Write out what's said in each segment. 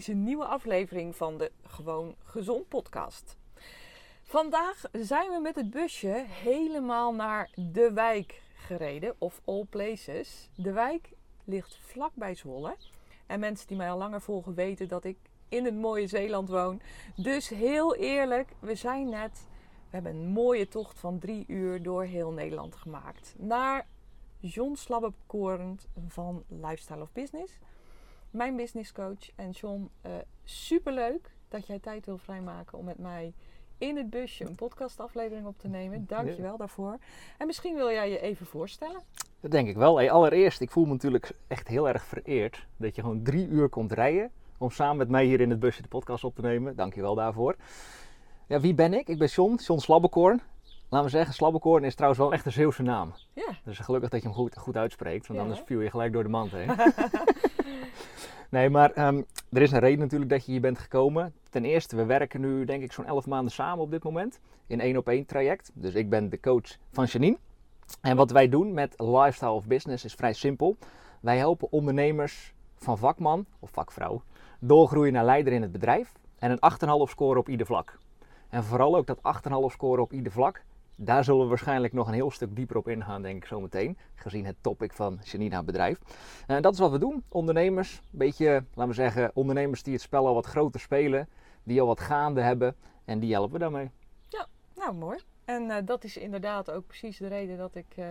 Deze nieuwe aflevering van de Gewoon Gezond podcast. Vandaag zijn we met het busje helemaal naar de wijk gereden, of all places. De wijk ligt vlakbij Zwolle. En mensen die mij al langer volgen weten dat ik in het mooie Zeeland woon. Dus heel eerlijk, we zijn net, we hebben een mooie tocht van drie uur door heel Nederland gemaakt. Naar John Slabbekoorn van Lifestyle of Business. Mijn business coach. En John, uh, superleuk dat jij tijd wil vrijmaken om met mij in het busje een podcastaflevering op te nemen. Dank je wel daarvoor. En misschien wil jij je even voorstellen. Dat denk ik wel. Hey, allereerst, ik voel me natuurlijk echt heel erg vereerd dat je gewoon drie uur komt rijden om samen met mij hier in het busje de podcast op te nemen. Dank je wel daarvoor. Ja, wie ben ik? Ik ben John, John Slabbekorn. Laten we zeggen, Slabbekorn is trouwens wel echt een Zeeuwse naam. Ja. Dus gelukkig dat je hem goed, goed uitspreekt, want Ja, anders viel je gelijk door de mand heen. nee, maar ehm, er is een reden natuurlijk dat je hier bent gekomen. Ten eerste, we werken nu denk ik zo'n 11 maanden samen op dit moment in één op één traject. Dus ik ben de coach van Janine. En wat wij doen met Lifestyle of Business is vrij simpel. Wij helpen ondernemers van vakman of vakvrouw doorgroeien naar leider in het bedrijf en een 8,5 score op ieder vlak. En vooral ook dat 8,5 score op ieder vlak, daar zullen we waarschijnlijk nog een heel stuk dieper op ingaan, denk ik zo meteen. Gezien het topic van Janine haar bedrijf. En dat is wat we doen. Ondernemers, een beetje, laten we zeggen, ondernemers die het spel al wat groter spelen, die al wat gaande hebben. En die helpen we daarmee. Nou, mooi. En eh, dat is inderdaad ook precies de reden dat ik eh,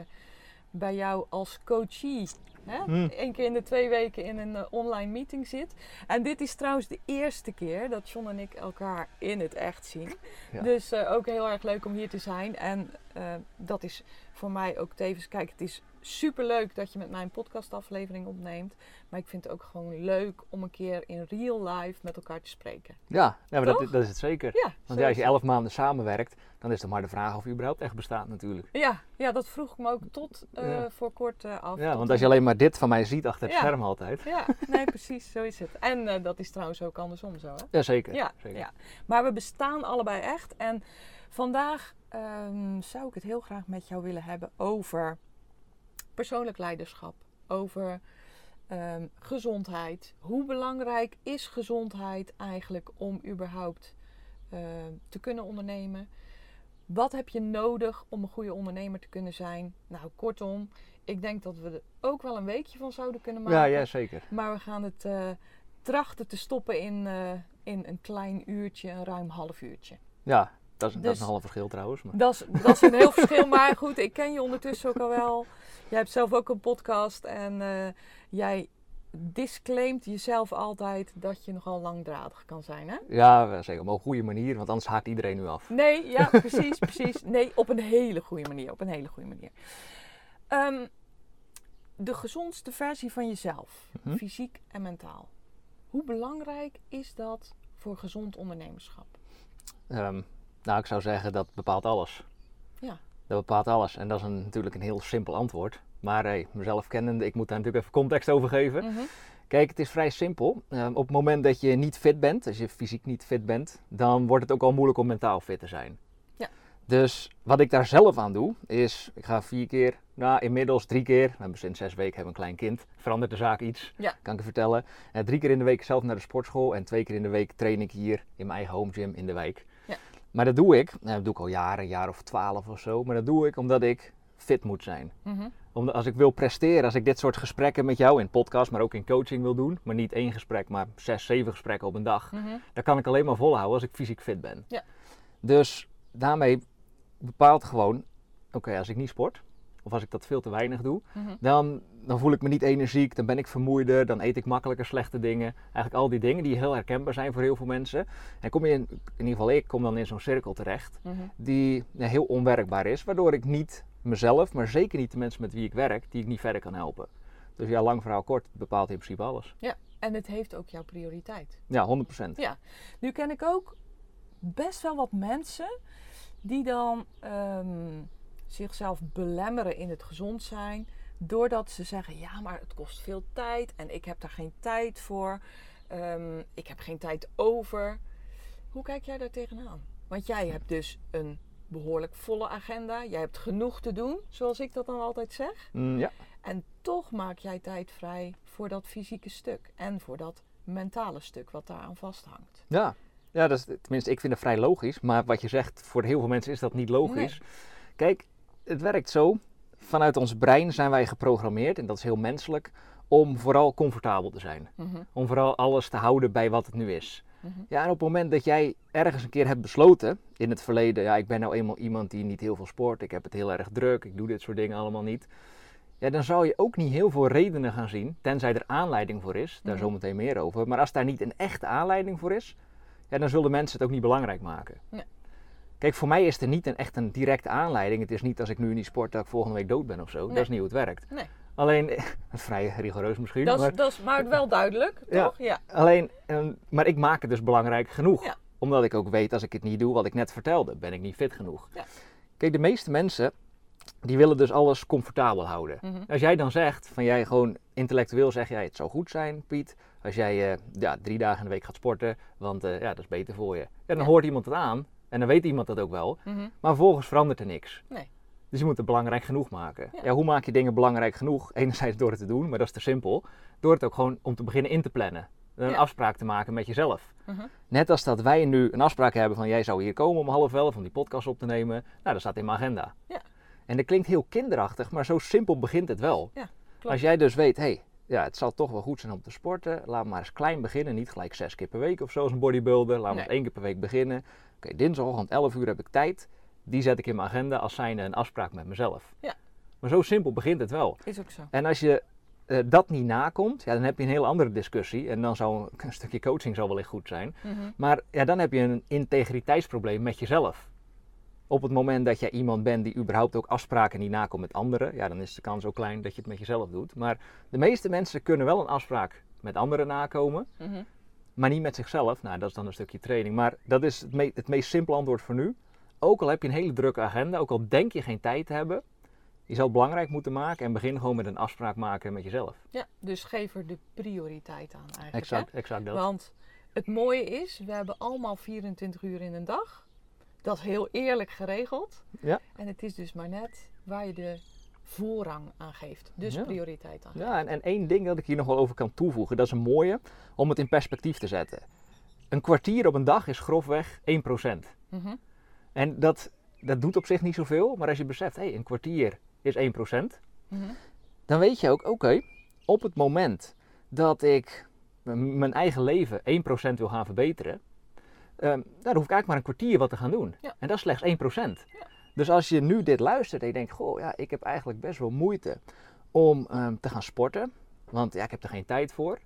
bij jou als coachie hè, Hmm. één keer in de twee weken in een eh, online meeting zit. En dit is trouwens de eerste keer dat John en ik elkaar in het echt zien. Ja. Dus eh, ook heel erg leuk om hier te zijn. En eh, dat is voor mij ook tevens, kijk, het is super leuk dat je met mij een podcastaflevering opneemt. Maar ik vind het ook gewoon leuk om een keer in real life met elkaar te spreken. Ja, ja dat, dat is het zeker. Ja, Want ja, als je elf maanden samenwerkt, dan is het maar de vraag of je überhaupt echt bestaat natuurlijk. Ja, ja, dat vroeg ik me ook tot eh, Ja. voor kort eh, af. Ja, want als je een- alleen maar dit van mij ziet achter het Ja. scherm altijd. Ja, nee, precies, zo is het. En eh, dat is trouwens ook andersom zo, hè? Jazeker. Ja, zeker. ja. Maar we bestaan allebei echt. En vandaag ehm, zou ik het heel graag met jou willen hebben over persoonlijk leiderschap. Over ehm, gezondheid. Hoe belangrijk is gezondheid eigenlijk om überhaupt eh, te kunnen ondernemen? Wat heb je nodig om een goede ondernemer te kunnen zijn? Nou, kortom, ik denk dat we er ook wel een weekje van zouden kunnen maken. Ja, ja, zeker. Maar we gaan het eh, trachten te stoppen in, eh, in een klein uurtje, een ruim half uurtje. Ja, dat is, dat is Dus- een half verschil trouwens. Maar... Dat is, dat is een heel verschil, maar goed, ik ken je ondertussen ook al wel. Jij hebt zelf ook een podcast en eh, jij disclaimt jezelf altijd dat je nogal langdradig kan zijn, hè? Ja, zeker. Op een goede manier, want anders haakt iedereen nu af. Nee, ja, precies, precies. Nee, op een hele goede manier, op een hele goede manier. Ehm, de gezondste versie van jezelf, Mhm. fysiek en mentaal. Hoe belangrijk is dat voor gezond ondernemerschap? Ehm, nou, ik zou zeggen dat bepaalt alles. Ja. Dat bepaalt alles. En dat is een, natuurlijk een heel simpel antwoord. Maar hey, mezelf kennende, ik moet daar natuurlijk even context over geven. Mhm. Kijk, het is vrij simpel. Ehm, op het moment dat je niet fit bent, als je fysiek niet fit bent, dan wordt het ook al moeilijk om mentaal fit te zijn. Ja. Dus wat ik daar zelf aan doe, is ik ga vier keer, nou inmiddels drie keer, we hebben sinds zes weken hebben een klein kind, verandert de zaak iets, Ja. kan ik je vertellen. Eh, drie keer in de week zelf naar de sportschool en twee keer in de week train ik hier in mijn eigen home gym in de wijk. Maar dat doe ik, eh, dat doe ik al jaren, een jaar of twaalf of zo, maar dat doe ik omdat ik fit moet zijn. Mhm. Omdat als ik wil presteren, als ik dit soort gesprekken met jou in podcast, maar ook in coaching wil doen, maar niet één gesprek, maar zes, zeven gesprekken op een dag, Mhm. dan kan ik alleen maar volhouden als ik fysiek fit ben. Ja. Dus daarmee bepaalt gewoon, oké, als ik niet sport, of als ik dat veel te weinig doe, Mhm. dan, dan voel ik me niet energiek, dan ben ik vermoeider, dan eet ik makkelijker slechte dingen. Eigenlijk al die dingen die heel herkenbaar zijn voor heel veel mensen. En kom je in, in ieder geval ik, kom dan in zo'n cirkel terecht Mhm. die ja, heel onwerkbaar is, waardoor ik niet mezelf, maar zeker niet de mensen met wie ik werk, die ik niet verder kan helpen. Dus ja, lang verhaal kort, bepaalt in principe alles. En het heeft ook jouw prioriteit. Ja, 100%. Ja. Nu ken ik ook best wel wat mensen die dan ehm, zichzelf belemmeren in het gezond zijn. Doordat ze zeggen, ja, maar het kost veel tijd en ik heb daar geen tijd voor. Ehm, ik heb geen tijd over. Hoe kijk jij daar tegenaan? Want jij hebt dus een behoorlijk volle agenda. Jij hebt genoeg te doen, zoals ik dat dan altijd zeg. Mm, ja. En toch maak jij tijd vrij voor dat fysieke stuk en voor dat mentale stuk wat daaraan vasthangt. Ja. ja, dat is, tenminste, ik vind het vrij logisch. Maar wat je zegt, voor heel veel mensen is dat niet logisch. Kijk, het werkt zo. Vanuit ons brein zijn wij geprogrammeerd, en dat is heel menselijk, om vooral comfortabel te zijn. Mhm, Om vooral alles te houden bij wat het nu is. mhm. Ja, en op het moment dat jij ergens een keer hebt besloten, in het verleden, ja, ik ben nou eenmaal iemand die niet heel veel sport, ik heb het heel erg druk, ik doe dit soort dingen allemaal niet. Ja, dan zou je ook niet heel veel redenen gaan zien, tenzij er aanleiding voor is, daar Mhm. zometeen meer over. Maar als daar niet een echte aanleiding voor is, ja, dan zullen mensen het ook niet belangrijk maken. Nee. Kijk, voor mij is er niet een, echt een directe aanleiding. Het is niet als ik nu niet sport dat ik volgende week dood ben of zo. Nee. Dat is niet hoe het werkt. Nee. Alleen, vrij rigoureus misschien, Dat, maar is, dat is maar wel duidelijk, Ja. toch? Ja. Alleen, ehm, maar ik maak het dus belangrijk genoeg. Ja. Omdat ik ook weet, als ik het niet doe, wat ik net vertelde, ben ik niet fit genoeg. Ja. Kijk, de meeste mensen, die willen dus alles comfortabel houden. Mhm. Als jij dan zegt, van jij gewoon intellectueel zeg jij, het zou goed zijn, Piet, als jij eh, ja, drie dagen in de week gaat sporten, want eh, ja, dat is beter voor je. Ja, dan hoort iemand het aan en dan weet iemand dat ook wel, Mhm. maar vervolgens verandert er niks. Nee. Dus je moet het belangrijk genoeg maken. Ja. Ja. hoe maak je dingen belangrijk genoeg? Enerzijds door het te doen, maar dat is te simpel. Door het ook gewoon om te beginnen in te plannen. Een Ja. afspraak te maken met jezelf. Mhm. Net als dat wij nu een afspraak hebben van jij zou hier komen om half elf om die podcast op te nemen. Nou, dat staat in mijn agenda. Ja. En dat klinkt heel kinderachtig, maar zo simpel begint het wel. Klopt. Als jij dus weet, hé, hey, ja, het zal toch wel goed zijn om te sporten. Laat maar eens klein beginnen. Niet gelijk zes keer per week of zo als een bodybuilder. Laat Nee. maar eens één keer per week beginnen. Oké, dinsdagochtend 11 uur heb ik tijd. Die zet ik in mijn agenda als zijnde een afspraak met mezelf. Ja. Maar zo simpel begint het wel. Is ook zo. En als je eh, dat niet nakomt, ja, dan heb je een heel andere discussie. En dan zou een stukje coaching zou wellicht goed zijn. Mhm. Maar ja, dan heb je een integriteitsprobleem met jezelf. Op het moment dat jij iemand bent die überhaupt ook afspraken niet nakomt met anderen, ja, dan is de kans ook klein dat je het met jezelf doet. Maar de meeste mensen kunnen wel een afspraak met anderen nakomen, Mhm. Maar niet met zichzelf. Nou, dat is dan een stukje training. Maar dat is het, me- het meest simpele antwoord voor nu. Ook al heb je een hele drukke agenda, ook al denk je geen tijd te hebben, je zal het belangrijk moeten maken en begin gewoon met een afspraak maken met jezelf. Ja, dus geef er de prioriteit aan eigenlijk. Exact, exact dat. Want het mooie is, we hebben allemaal 24 uur in een dag. Dat is heel eerlijk geregeld. Ja. En het is dus maar net waar je de voorrang aan geeft. Dus Ja. prioriteit aan geeft. Ja, en, en één ding dat ik hier nog wel over kan toevoegen, dat is een mooie, om het in perspectief te zetten. Een kwartier op een dag is grofweg 1%. Mhm. En dat, dat doet op zich niet zoveel, maar als je beseft, hé, een kwartier is 1%, Mhm. dan weet je ook, oké, op het moment dat ik mijn eigen leven 1% wil gaan verbeteren, ehm, dan hoef ik eigenlijk maar een kwartier wat te gaan doen. Ja. En dat is slechts 1%. Dus als je nu dit luistert en je denkt, goh, ja, ik heb eigenlijk best wel moeite om ehm, te gaan sporten, want ja, ik heb er geen tijd voor.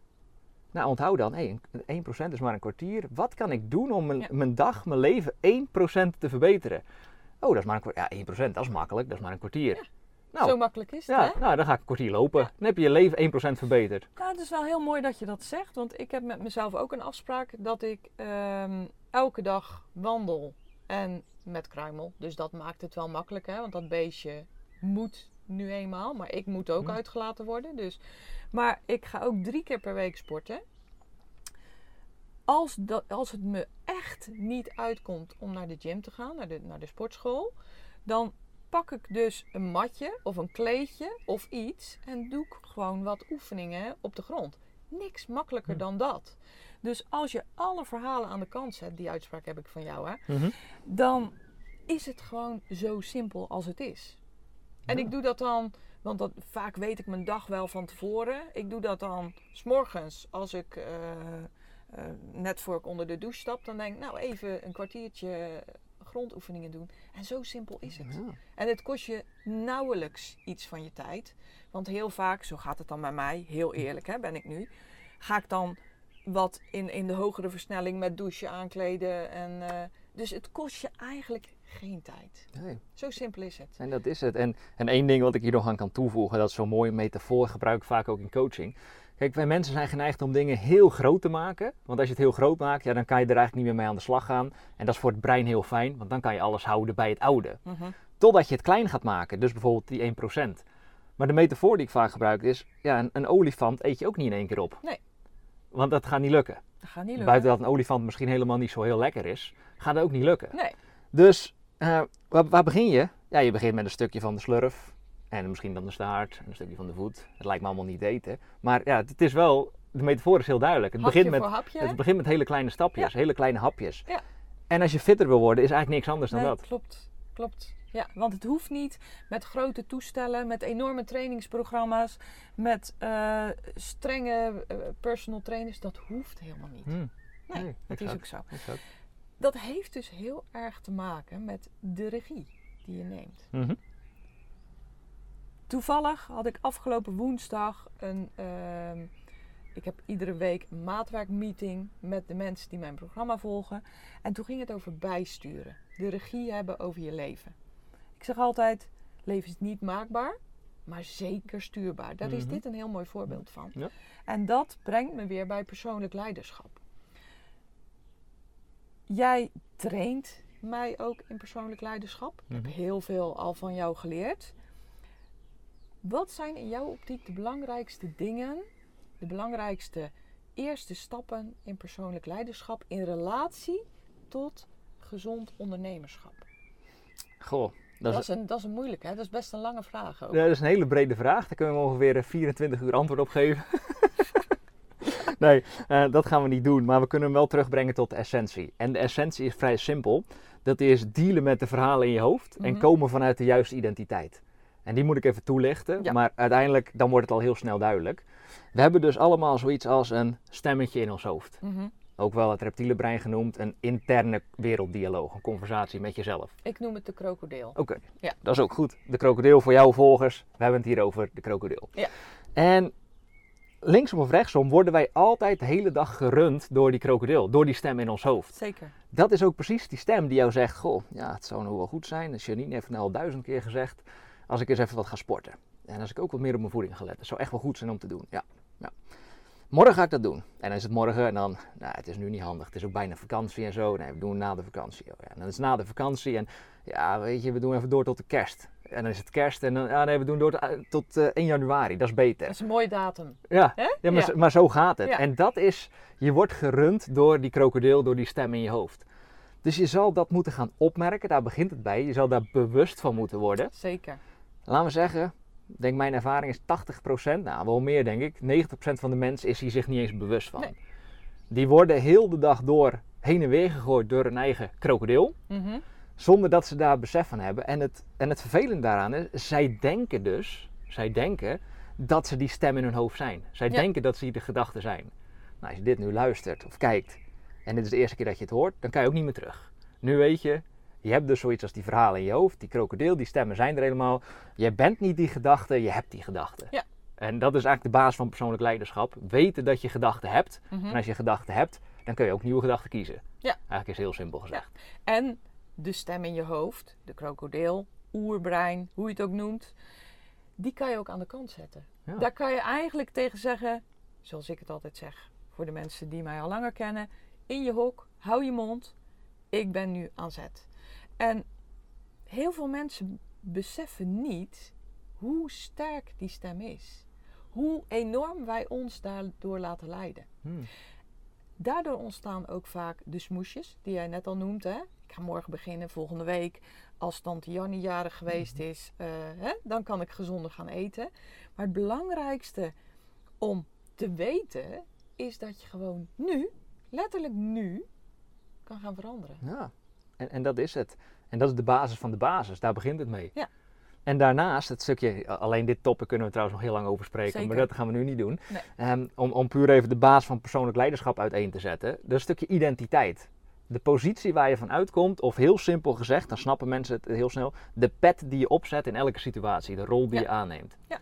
Nou, onthoud dan, een- 1% is maar een kwartier. Wat kan ik doen om mijn, Ja. mijn dag, mijn leven 1% te verbeteren? Oh, dat is maar een kwartier. Ja, 1%, dat is makkelijk, dat is maar een kwartier. Nou, Zo makkelijk is het, ja, hè? nou, dan ga ik een kwartier lopen. Dan heb je je leven 1% verbeterd. Nou, het is wel heel mooi dat je dat zegt. Want ik heb met mezelf ook een afspraak dat ik ehm, elke dag wandel. En met kruimel. Dus dat maakt het wel makkelijk, hè? Want dat beestje moet nu eenmaal. Maar ik moet ook Hm. uitgelaten worden. Dus. Maar ik ga ook drie keer per week sporten. Als, dat, als het me echt niet uitkomt om naar de gym te gaan, naar de, naar de sportschool, dan pak ik dus een matje of een kleedje of iets en doe ik gewoon wat oefeningen op de grond. Niks makkelijker Hm. dan dat. Dus als je alle verhalen aan de kant zet, die uitspraak heb ik van jou, hè, Mhm. dan is het gewoon zo simpel als het is. En Ja. ik doe dat dan Want dat, vaak weet ik mijn dag wel van tevoren. Ik doe dat dan s'morgens als ik eh, eh, net voor ik onder de douche stap. Dan denk ik, nou even een kwartiertje grondoefeningen doen. En zo simpel is het. Ja. En het kost je nauwelijks iets van je tijd. Want heel vaak, zo gaat het dan bij mij, heel eerlijk hè, ben ik nu. Ga ik dan wat in, in de hogere versnelling met douchen aankleden. En, eh, dus het kost je eigenlijk geen tijd. Nee. Zo simpel is het. En dat is het. En, en één ding wat ik hier nog aan kan toevoegen, dat is zo'n mooie metafoor, gebruik ik vaak ook in coaching. Kijk, wij mensen zijn geneigd om dingen heel groot te maken. Want als je het heel groot maakt, ja, dan kan je er eigenlijk niet meer mee aan de slag gaan. En dat is voor het brein heel fijn, want dan kan je alles houden bij het oude. Mhm. Totdat je het klein gaat maken, dus bijvoorbeeld die 1%. Maar de metafoor die ik vaak gebruik is, ja, een, een olifant eet je ook niet in één keer op. Nee. Want dat gaat niet lukken. Dat gaat niet lukken. Buiten dat een olifant misschien helemaal niet zo heel lekker is, gaat dat ook niet lukken. Nee. Dus eh, waar, waar begin je? Ja, je begint met een stukje van de slurf. En misschien dan de staart en een stukje van de voet. Het lijkt me allemaal niet eten. Maar ja, het is wel, de metafoor is heel duidelijk. Het, Hapje begint met, het begint met hele kleine stapjes, hele kleine hapjes. Ja. En als je fitter wil worden, is eigenlijk niks anders dan nee, dat. klopt. Klopt. Ja, want het hoeft niet met grote toestellen, met enorme trainingsprogramma's, met eh, strenge eh, personal trainers. Dat hoeft helemaal niet. Hmm, Nee, nee, dat is ook zo. exact. Dat heeft dus heel erg te maken met de regie die je neemt. Mhm. Toevallig had ik afgelopen woensdag een. ehm, ik heb iedere week een maatwerkmeeting met de mensen die mijn programma volgen. En toen ging het over bijsturen. De regie hebben over je leven. Ik zeg altijd: leven is niet maakbaar, maar zeker stuurbaar. Daar is Mhm. dit een heel mooi voorbeeld van. Ja. En dat brengt me weer bij persoonlijk leiderschap. Jij traint mij ook in persoonlijk leiderschap. Ik Mhm. heb heel veel al van jou geleerd. Wat zijn in jouw optiek de belangrijkste dingen, de belangrijkste eerste stappen in persoonlijk leiderschap in relatie tot gezond ondernemerschap? Goh, Dat, dat is een, dat is een moeilijke, hè? dat is best een lange vraag ook. ja, dat is een hele brede vraag. Daar kunnen we ongeveer eh, 24 uur antwoord op geven. nee, eh, dat gaan we niet doen. Maar we kunnen hem wel terugbrengen tot de essentie. En de essentie is vrij simpel. Dat is dealen met de verhalen in je hoofd en Mhm. komen vanuit de juiste identiteit. En die moet ik even toelichten, Ja. maar uiteindelijk dan wordt het al heel snel duidelijk. We hebben dus allemaal zoiets als een stemmetje in ons hoofd. Mhm. Ook wel het reptiele brein genoemd, een interne werelddialoog, een conversatie met jezelf. Ik noem het de krokodil. Oké, Ja. dat is ook goed. De krokodil voor jouw volgers. We hebben het hier over de krokodil. Ja. En linksom of rechtsom worden wij altijd de hele dag gerund door die krokodil, door die stem in ons hoofd. Zeker. Dat is ook precies die stem die jou zegt, goh, ja, het zou nou wel goed zijn. Janine heeft het nou al duizend keer gezegd, als ik eens even wat ga sporten. En als ik ook wat meer op mijn voeding ga letten. Dat zou echt wel goed zijn om te doen, ja. ja. Morgen ga ik dat doen. En dan is het morgen en dan, nou, het is nu niet handig. Het is ook bijna vakantie en zo. Nee, we doen het na de vakantie. Oh, ja. En dan is het na de vakantie en ja, weet je, we doen even door tot de kerst. En dan is het kerst en dan, ja, nee, we doen door tot, tot eh, 1 januari. Dat is beter. Dat is een mooie datum. Ja, ja, maar, Ja. maar zo gaat het. Ja. En dat is, je wordt gerund door die krokodil, door die stem in je hoofd. Dus je zal dat moeten gaan opmerken, daar begint het bij. Je zal daar bewust van moeten worden. Zeker. Laten we zeggen, denk mijn ervaring is 80%, nou wel meer denk ik, 90% van de mensen is hier zich niet eens bewust van. Nee. Die worden heel de dag door heen en weer gegooid door hun eigen krokodil, Mhm. zonder dat ze daar besef van hebben. En het, en het vervelende daaraan is, zij denken dus, zij denken dat ze die stem in hun hoofd zijn. Zij Ja. denken dat ze de gedachten zijn. Nou, als je dit nu luistert of kijkt en dit is de eerste keer dat je het hoort, dan kan je ook niet meer terug. Nu weet je, je hebt dus zoiets als die verhalen in je hoofd, die krokodil, die stemmen zijn er helemaal. Je bent niet die gedachte, je hebt die gedachten. Ja. En dat is eigenlijk de basis van persoonlijk leiderschap. Weten dat je gedachten hebt. Mhm. En als je gedachten hebt, dan kun je ook nieuwe gedachten kiezen. Ja. Eigenlijk is het heel simpel gezegd. En de stem in je hoofd, de krokodil, oerbrein, hoe je het ook noemt, die kan je ook aan de kant zetten. Ja. Daar kan je eigenlijk tegen zeggen, zoals ik het altijd zeg voor de mensen die mij al langer kennen, in je hok, hou je mond, ik ben nu aan zet. En heel veel mensen beseffen niet hoe sterk die stem is. Hoe enorm wij ons daardoor laten leiden. Hmm. Daardoor ontstaan ook vaak de smoesjes, die jij net al noemt. Hè? Ik ga morgen beginnen, volgende week. Als tante Jannie jarig geweest is, eh, hè, dan kan ik gezonder gaan eten. Maar het belangrijkste om te weten, is dat je gewoon nu, letterlijk nu, kan gaan veranderen. Ja, en, en dat is het. En dat is de basis van de basis. Daar begint het mee. Ja. En daarnaast, het stukje, alleen dit topic kunnen we trouwens nog heel lang over spreken, Zeker. maar dat gaan we nu niet doen. Nee. Ehm, om, om puur even de basis van persoonlijk leiderschap uiteen te zetten. Dat is een stukje identiteit. De positie waar je van uitkomt, of heel simpel gezegd, dan snappen mensen het heel snel, de pet die je opzet in elke situatie, de rol die Ja. je aanneemt. Ja.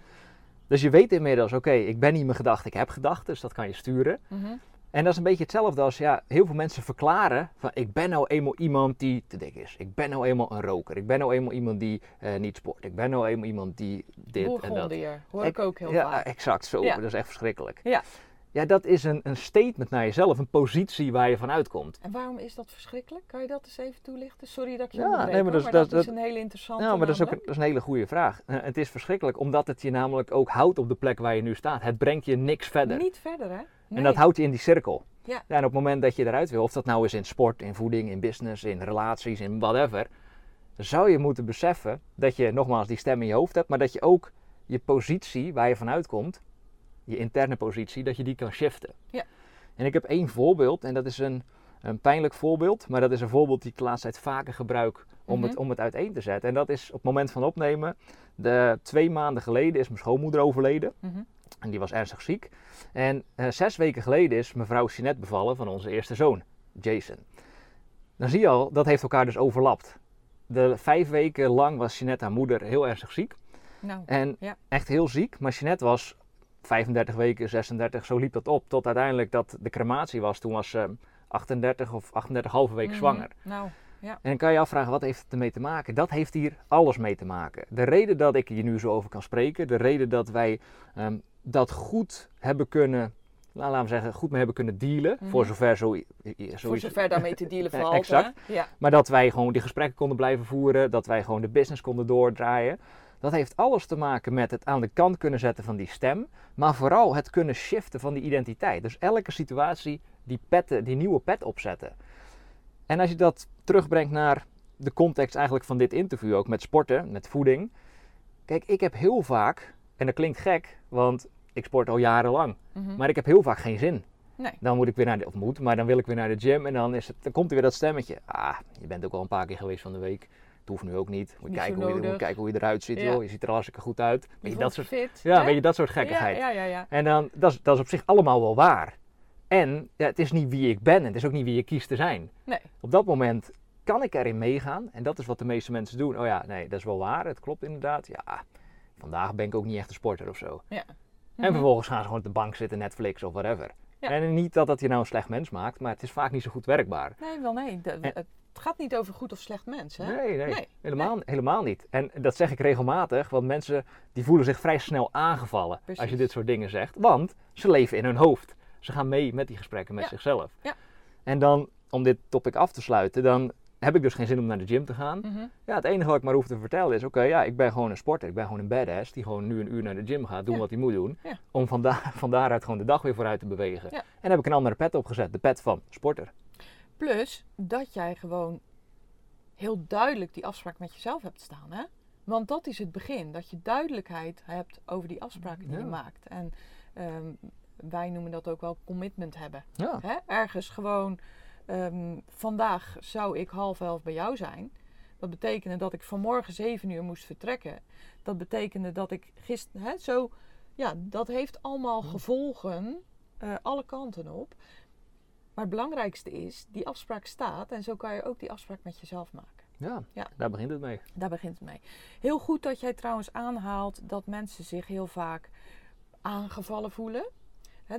Dus je weet inmiddels, oké, ik ben niet mijn gedachte, ik heb gedachten, dus dat kan je sturen. Mhm. En dat is een beetje hetzelfde als ja, heel veel mensen verklaren van ik ben nou eenmaal iemand die te dik is. Ik ben nou eenmaal een roker. Ik ben nou eenmaal iemand die eh, niet sport. Ik ben nou eenmaal iemand die dit en dat. Hoor ik ook heel ja, vaak. exact zo. Ja. Dat is echt verschrikkelijk. Ja. Ja, dat is een, een statement naar jezelf, een positie waar je van uitkomt. En waarom is dat verschrikkelijk? Kan je dat eens even toelichten? Sorry dat ik je Ja, nee, maar maar is- dat, dat- is een hele interessante Ja, maar dat is ook een, dat is een hele goede vraag. Eh, het is verschrikkelijk omdat het je namelijk ook houdt op de plek waar je nu staat. Het brengt je niks verder. Niet verder, hè? En dat houdt je in die cirkel. Ja. en op het moment dat je eruit wil, of dat nou is in sport, in voeding, in business, in relaties, in whatever, dan zou je moeten beseffen dat je nogmaals die stem in je hoofd hebt, maar dat je ook je positie waar je vanuit komt, je interne positie, dat je die kan shiften. Ja. En ik heb één voorbeeld, en dat is een, een pijnlijk voorbeeld, maar dat is een voorbeeld die ik de laatste tijd vaker gebruik om, Mhm. het, om het uiteen te zetten. En dat is op het moment van opnemen, de, twee maanden geleden is mijn schoonmoeder overleden. Mhm. En die was ernstig ziek. En eh, zes weken geleden is mevrouw Jeanette bevallen van onze eerste zoon, Jason. Dan zie je al, dat heeft elkaar dus overlapt. De vijf weken lang was Jeanette, haar moeder, heel ernstig ziek. Nou, En Ja. echt heel ziek. Maar Jeanette was 35 weken, 36, zo liep dat op. Tot uiteindelijk dat de crematie was. Toen was ze 38 of 38,5 weken mhm. zwanger. Nou, En dan kan je afvragen, wat heeft het ermee te maken? Dat heeft hier alles mee te maken. De reden dat ik hier nu zo over kan spreken, de reden dat wij ehm, dat goed hebben kunnen, nou, laten we zeggen, goed mee hebben kunnen dealen, Mhm. voor zover zo, voor zover daarmee te dealen valt, exact. hè? Ja. Maar dat wij gewoon die gesprekken konden blijven voeren, dat wij gewoon de business konden doordraaien. Dat heeft alles te maken met het aan de kant kunnen zetten van die stem, maar vooral het kunnen shiften van die identiteit. Dus elke situatie die, petten, die nieuwe pet opzetten. En als je dat terugbrengt naar de context eigenlijk van dit interview ook met sporten, met voeding. Kijk, ik heb heel vaak, en dat klinkt gek, want ik sport al jarenlang, Mhm. maar ik heb heel vaak geen zin. Nee. Dan moet ik weer naar de, of moet, maar dan wil ik weer naar de gym en dan, is het, dan komt er weer dat stemmetje. Ah, je bent ook al een paar keer geweest van de week. Het hoeft nu ook niet. Moet Niet kijken hoe, je, moet kijken hoe je eruit ziet, Ja. joh. Je ziet er hartstikke goed uit. Weet Je dat soort, fit. ja, hè? weet je, dat soort gekkigheid. Ja. ja. En dan, dat is, dat is op zich allemaal wel waar. En ja, het is niet wie ik ben en het is ook niet wie je kiest te zijn. Nee. Op dat moment kan ik erin meegaan en dat is wat de meeste mensen doen. Oh ja, nee, dat is wel waar, het klopt inderdaad. Ja, vandaag ben ik ook niet echt een sporter of zo. En Mhm. vervolgens gaan ze gewoon op de bank zitten, Netflix of whatever. Ja. En niet dat dat je nou een slecht mens maakt, maar het is vaak niet zo goed werkbaar. Nee, wel nee. De- En- het gaat niet over goed of slecht mens, hè? Nee, nee, Nee, helemaal, helemaal niet. En dat zeg ik regelmatig, want mensen die voelen zich vrij snel aangevallen als je dit soort dingen zegt. Want ze leven in hun hoofd. Ze gaan mee met die gesprekken met Ja. zichzelf. Ja. En dan, om dit topic af te sluiten, dan heb ik dus geen zin om naar de gym te gaan. Mhm. Ja, het enige wat ik maar hoef te vertellen is, oké, ja, ik ben gewoon een sporter. Ik ben gewoon een badass die gewoon nu een uur naar de gym gaat, doen Ja. wat hij moet doen. Ja. Om van, daar- van daaruit gewoon de dag weer vooruit te bewegen. Ja. En dan heb ik een andere pet opgezet, de pet van sporter. Plus dat jij gewoon heel duidelijk die afspraak met jezelf hebt staan, hè? Want dat is het begin, dat je duidelijkheid hebt over die afspraken die je maakt. En ehm, wij noemen dat ook wel commitment hebben. Ja, Hè? Ergens gewoon, ehm, vandaag zou ik half elf bij jou zijn. Dat betekende dat ik vanmorgen zeven uur moest vertrekken. Dat betekende dat ik gisteren, hè, zo, ja, dat heeft allemaal gevolgen, eh, alle kanten op. Maar het belangrijkste is, die afspraak staat en zo kan je ook die afspraak met jezelf maken. ja, Ja. daar begint het mee. Daar begint het mee. Heel goed dat jij trouwens aanhaalt dat mensen zich heel vaak aangevallen voelen.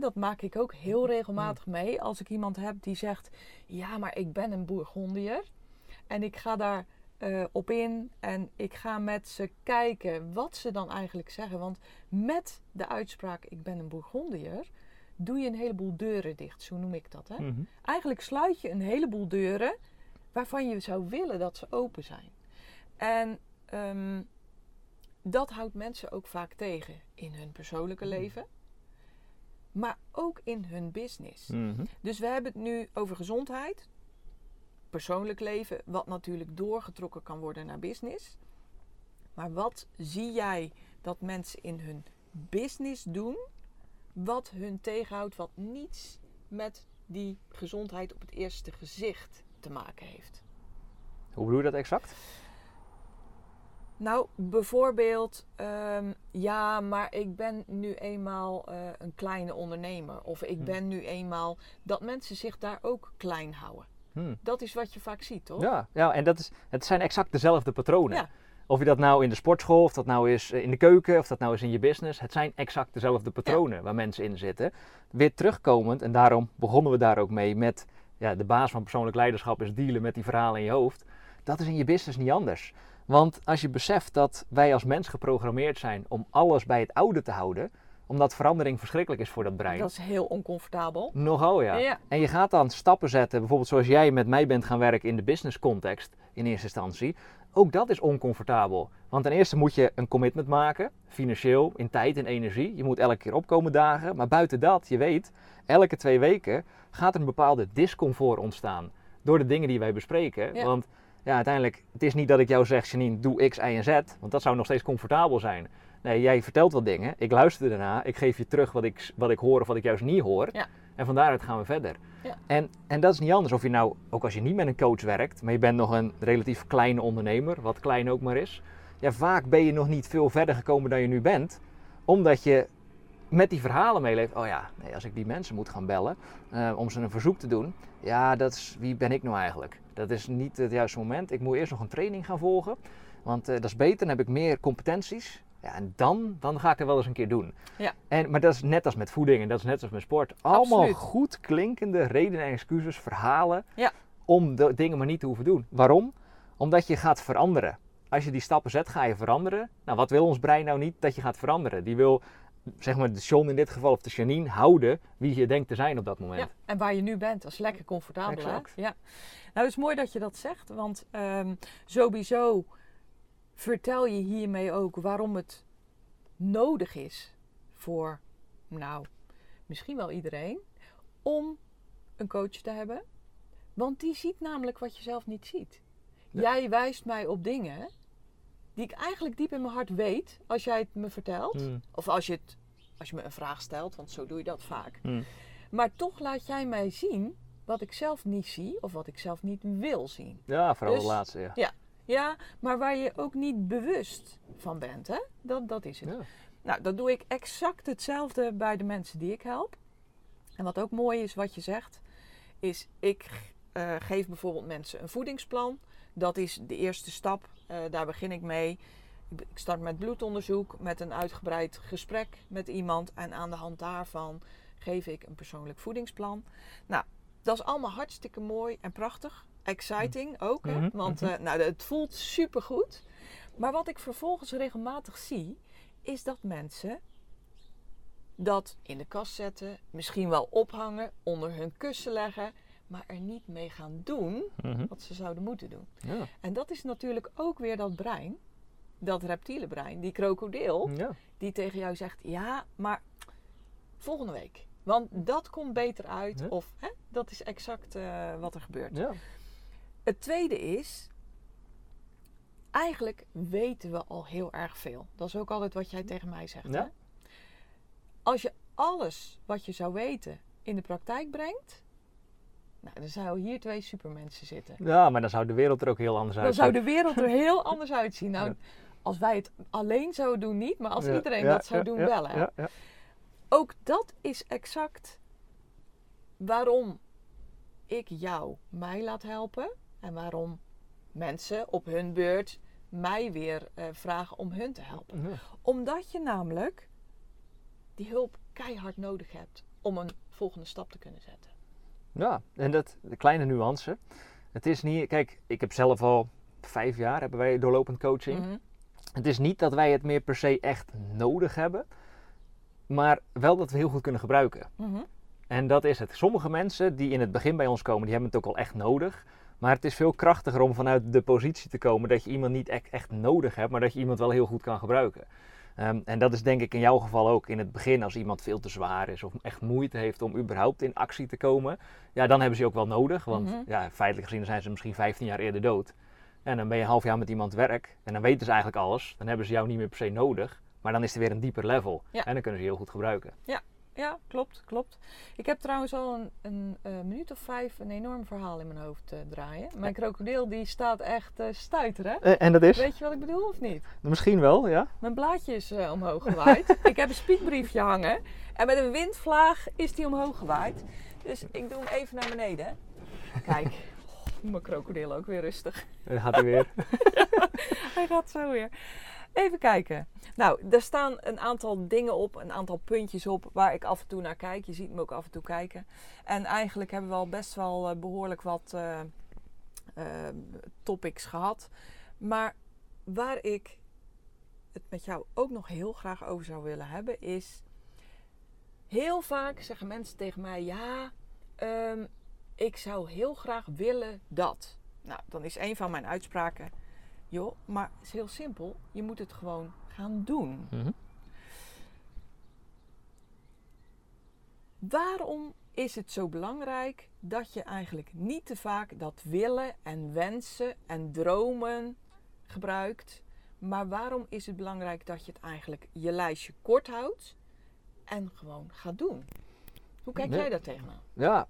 Dat maak ik ook heel regelmatig mee als ik iemand heb die zegt: Ja, maar ik ben een Bourgondier. En ik ga daar eh, op in en ik ga met ze kijken wat ze dan eigenlijk zeggen. Want met de uitspraak: Ik ben een Bourgondier. Doe je een heleboel deuren dicht, zo noem ik dat. Hè? Mhm. Eigenlijk sluit je een heleboel deuren waarvan je zou willen dat ze open zijn. En ehm, dat houdt mensen ook vaak tegen in hun persoonlijke leven, maar ook in hun business. Mhm. Dus we hebben het nu over gezondheid, persoonlijk leven, wat natuurlijk doorgetrokken kan worden naar business. Maar wat zie jij dat mensen in hun business doen, wat hun tegenhoudt, wat niets met die gezondheid op het eerste gezicht te maken heeft? Hoe bedoel je dat exact? Nou, bijvoorbeeld, ehm, ja, maar ik ben nu eenmaal eh, een kleine ondernemer. Of ik Hm. ben nu eenmaal dat mensen zich daar ook klein houden. Hmm. Dat is wat je vaak ziet, toch? Ja, ja, en dat is, het zijn exact dezelfde patronen. Ja. Of je dat nou in de sportschool, of dat nou is eh, in de keuken, of dat nou is in je business. Het zijn exact dezelfde patronen waar mensen in zitten. Weer terugkomend, en daarom begonnen we daar ook mee met ja, de baas van persoonlijk leiderschap is dealen met die verhalen in je hoofd. Dat is in je business niet anders. Want als je beseft dat wij als mens geprogrammeerd zijn om alles bij het oude te houden, omdat verandering verschrikkelijk is voor dat brein. Dat is heel oncomfortabel. Nogal ja. Ja. En je gaat dan stappen zetten, bijvoorbeeld zoals jij met mij bent gaan werken in de business context in eerste instantie. Ook dat is oncomfortabel. Want ten eerste moet je een commitment maken, financieel, in tijd en energie. Je moet elke keer opkomen dagen. Maar buiten dat, je weet, elke twee weken gaat er een bepaalde discomfort ontstaan. Door de dingen die wij bespreken. Ja. Want ja, uiteindelijk, het is niet dat ik jou zeg, Janine, doe X, Y en Z. Want dat zou nog steeds comfortabel zijn. Nee, jij vertelt wat dingen. Ik luister daarna. Ik geef je terug wat ik, wat ik hoor of wat ik juist niet hoor. Ja. En van daaruit gaan we verder. Ja. En, en dat is niet anders of je nou, ook als je niet met een coach werkt, maar je bent nog een relatief kleine ondernemer, wat klein ook maar is. Ja, vaak ben je nog niet veel verder gekomen dan je nu bent, omdat je met die verhalen meeleeft. Oh ja, nee, als ik die mensen moet gaan bellen eh, om ze een verzoek te doen, ja, dat is, wie ben ik nou eigenlijk? Dat is niet het juiste moment. Ik moet eerst nog een training gaan volgen, want eh, dat is beter, dan heb ik meer competenties. Ja, en dan, dan ga ik er wel eens een keer doen. Ja. En, maar dat is net als met voeding en dat is net als met sport. Allemaal Absoluut. goed klinkende redenen en excuses, verhalen Ja. om de dingen maar niet te hoeven doen. Waarom? Omdat je gaat veranderen. Als je die stappen zet, ga je veranderen. Nou, wat wil ons brein nou niet? Dat je gaat veranderen. Die wil, zeg maar, de John in dit geval of de Janine houden wie je denkt te zijn op dat moment. Ja, en waar je nu bent, dat is lekker comfortabel. Exact. Hè? Ja. Nou, het is mooi dat je dat zegt, want ehm, sowieso vertel je hiermee ook waarom het nodig is voor, nou, misschien wel iedereen, om een coach te hebben. Want die ziet namelijk wat je zelf niet ziet. Ja. Jij wijst mij op dingen die ik eigenlijk diep in mijn hart weet als jij het me vertelt. Hmm. Of als je, het, als je me een vraag stelt, want zo doe je dat vaak. Hmm. Maar toch laat jij mij zien wat ik zelf niet zie of wat ik zelf niet wil zien. Ja, vooral Dus- de laatste, ja. Ja, maar waar je ook niet bewust van bent, hè? Dat, dat is het. Ja. Nou, dat doe ik exact hetzelfde bij de mensen die ik help. En wat ook mooi is wat je zegt, is ik eh, geef bijvoorbeeld mensen een voedingsplan. Dat is de eerste stap, eh, daar begin ik mee. Ik start met bloedonderzoek, met een uitgebreid gesprek met iemand. En aan de hand daarvan geef ik een persoonlijk voedingsplan. Nou, dat is allemaal hartstikke mooi en prachtig. Exciting ook, hè? Mhm, want mhm. eh, nou, het voelt supergoed. Maar wat ik vervolgens regelmatig zie, is dat mensen dat in de kast zetten, misschien wel ophangen, onder hun kussen leggen, maar er niet mee gaan doen Mhm. wat ze zouden moeten doen. Ja. En dat is natuurlijk ook weer dat brein, dat reptiele brein, die krokodil, ja. die tegen jou zegt: ja, maar volgende week. Want dat komt beter uit. Ja. Of hè, dat is exact eh, wat er gebeurt. ja. Het tweede is, eigenlijk weten we al heel erg veel. Dat is ook altijd wat jij tegen mij zegt. Hè? Als je alles wat je zou weten in de praktijk brengt, nou, dan zouden hier twee supermensen zitten. Ja, maar dan zou de wereld er ook heel anders Dan uit zou de wereld er heel anders uitzien. Nou, Ja. als wij het alleen zouden doen, niet, maar als Ja, iedereen ja, dat zou doen, wel. Hè? Ja, ja. Ook dat is exact waarom ik jou mij laat helpen en waarom mensen op hun beurt mij weer eh, vragen om hun te helpen. Omdat je namelijk die hulp keihard nodig hebt om een volgende stap te kunnen zetten. Ja, en dat, de kleine nuance. Het is niet, kijk, ik heb zelf al vijf jaar, hebben wij doorlopend coaching. Mhm. Het is niet dat wij het meer per se echt nodig hebben, maar wel dat we heel goed kunnen gebruiken. Mhm. En dat is het. Sommige mensen die in het begin bij ons komen, die hebben het ook al echt nodig. Maar het is veel krachtiger om vanuit de positie te komen dat je iemand niet echt, echt nodig hebt, maar dat je iemand wel heel goed kan gebruiken. Ehm, en dat is denk ik in jouw geval ook in het begin, als iemand veel te zwaar is of echt moeite heeft om überhaupt in actie te komen, ja, dan hebben ze je ook wel nodig. Want Mhm. ja, feitelijk gezien zijn ze misschien 15 jaar eerder dood. En dan ben je een half jaar met iemand werk en dan weten ze eigenlijk alles. Dan hebben ze jou niet meer per se nodig, maar dan is er weer een dieper level. Ja. En dan kunnen ze je heel goed gebruiken. ja, klopt, klopt. Ik heb trouwens al een, een eh, minuut of vijf een enorm verhaal in mijn hoofd eh, draaien. Mijn krokodil die staat echt eh stuiteren. En dat is? Weet je wat ik bedoel of niet? Misschien wel, ja. Mijn blaadje is omhoog gewaaid. ik heb een spiekbriefje hangen. En met een windvlaag is die omhoog gewaaid. Dus ik doe hem even naar beneden. Kijk, oh, mijn krokodil ook weer rustig. Dan gaat hij weer. Hij gaat zo weer. Even kijken. Nou, er staan een aantal dingen op, een aantal puntjes op waar ik af en toe naar kijk. Je ziet me ook af en toe kijken. En eigenlijk hebben we al best wel eh, behoorlijk wat eh, eh, topics gehad. Maar waar ik het met jou ook nog heel graag over zou willen hebben is... Heel vaak zeggen mensen tegen mij, ja, ehm, ik zou heel graag willen dat. Nou, dan is een van mijn uitspraken, joh, maar het is heel simpel. Je moet het gewoon gaan doen. Mhm. Waarom is het zo belangrijk dat je eigenlijk niet te vaak dat willen en wensen en dromen gebruikt? Maar waarom is het belangrijk dat je het eigenlijk je lijstje kort houdt en gewoon gaat doen? Hoe kijk Nee. jij daar tegenaan? Ja,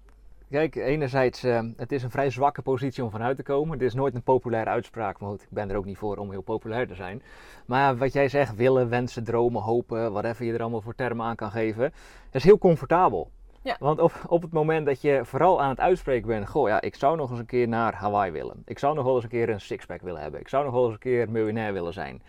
kijk, enerzijds, eh, het is een vrij zwakke positie om vanuit te komen. Dit is nooit een populaire uitspraak, maar goed, ik ben er ook niet voor om heel populair te zijn. Maar wat jij zegt, willen, wensen, dromen, hopen, whatever je er allemaal voor termen aan kan geven, dat is heel comfortabel. Ja. Want op, op het moment dat je vooral aan het uitspreken bent, goh ja, ik zou nog eens een keer naar Hawaii willen. Ik zou nog wel eens een keer een sixpack willen hebben. Ik zou nog wel eens een keer miljonair willen zijn.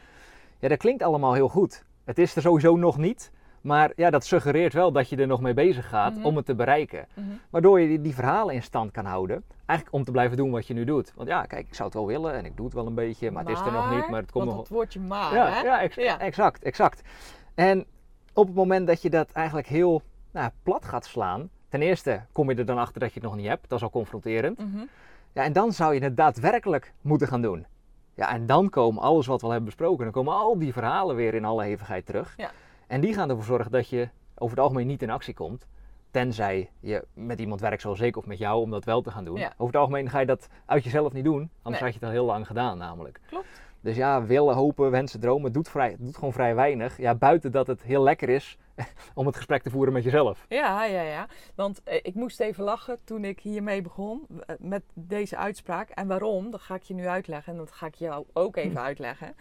Ja, dat klinkt allemaal heel goed. Het is er sowieso nog niet. Maar ja, dat suggereert wel dat je er nog mee bezig gaat Mhm. om het te bereiken. Mhm. Waardoor je die, die verhalen in stand kan houden. Eigenlijk om te blijven doen wat je nu doet. Want ja, kijk, ik zou het wel willen en ik doe het wel een beetje, maar, het is er nog niet. Maar het komt nog. het woordje maar, Ja, hè? ja, ex- Ja. exact, exact. En op het moment dat je dat eigenlijk heel nou, plat gaat slaan. Ten eerste kom je er dan achter dat je het nog niet hebt. Dat is al confronterend. Mhm. Ja, en dan zou je het daadwerkelijk moeten gaan doen. Ja, en dan komen alles wat we al hebben besproken, dan komen al die verhalen weer in alle hevigheid terug. Ja. En die gaan ervoor zorgen dat je over het algemeen niet in actie komt. Tenzij je met iemand werkt zoals ik of met jou om dat wel te gaan doen. Ja. Over het algemeen ga je dat uit jezelf niet doen. Anders Nee. had je het al heel lang gedaan namelijk. Klopt. Dus ja, willen, hopen, wensen, dromen doet, vrij, doet gewoon vrij weinig. Ja, buiten dat het heel lekker is om het gesprek te voeren met jezelf. Ja, ja, ja. Want eh, ik moest even lachen toen ik hiermee begon eh, met deze uitspraak. En waarom, dat ga ik je nu uitleggen. En dat ga ik jou ook even uitleggen.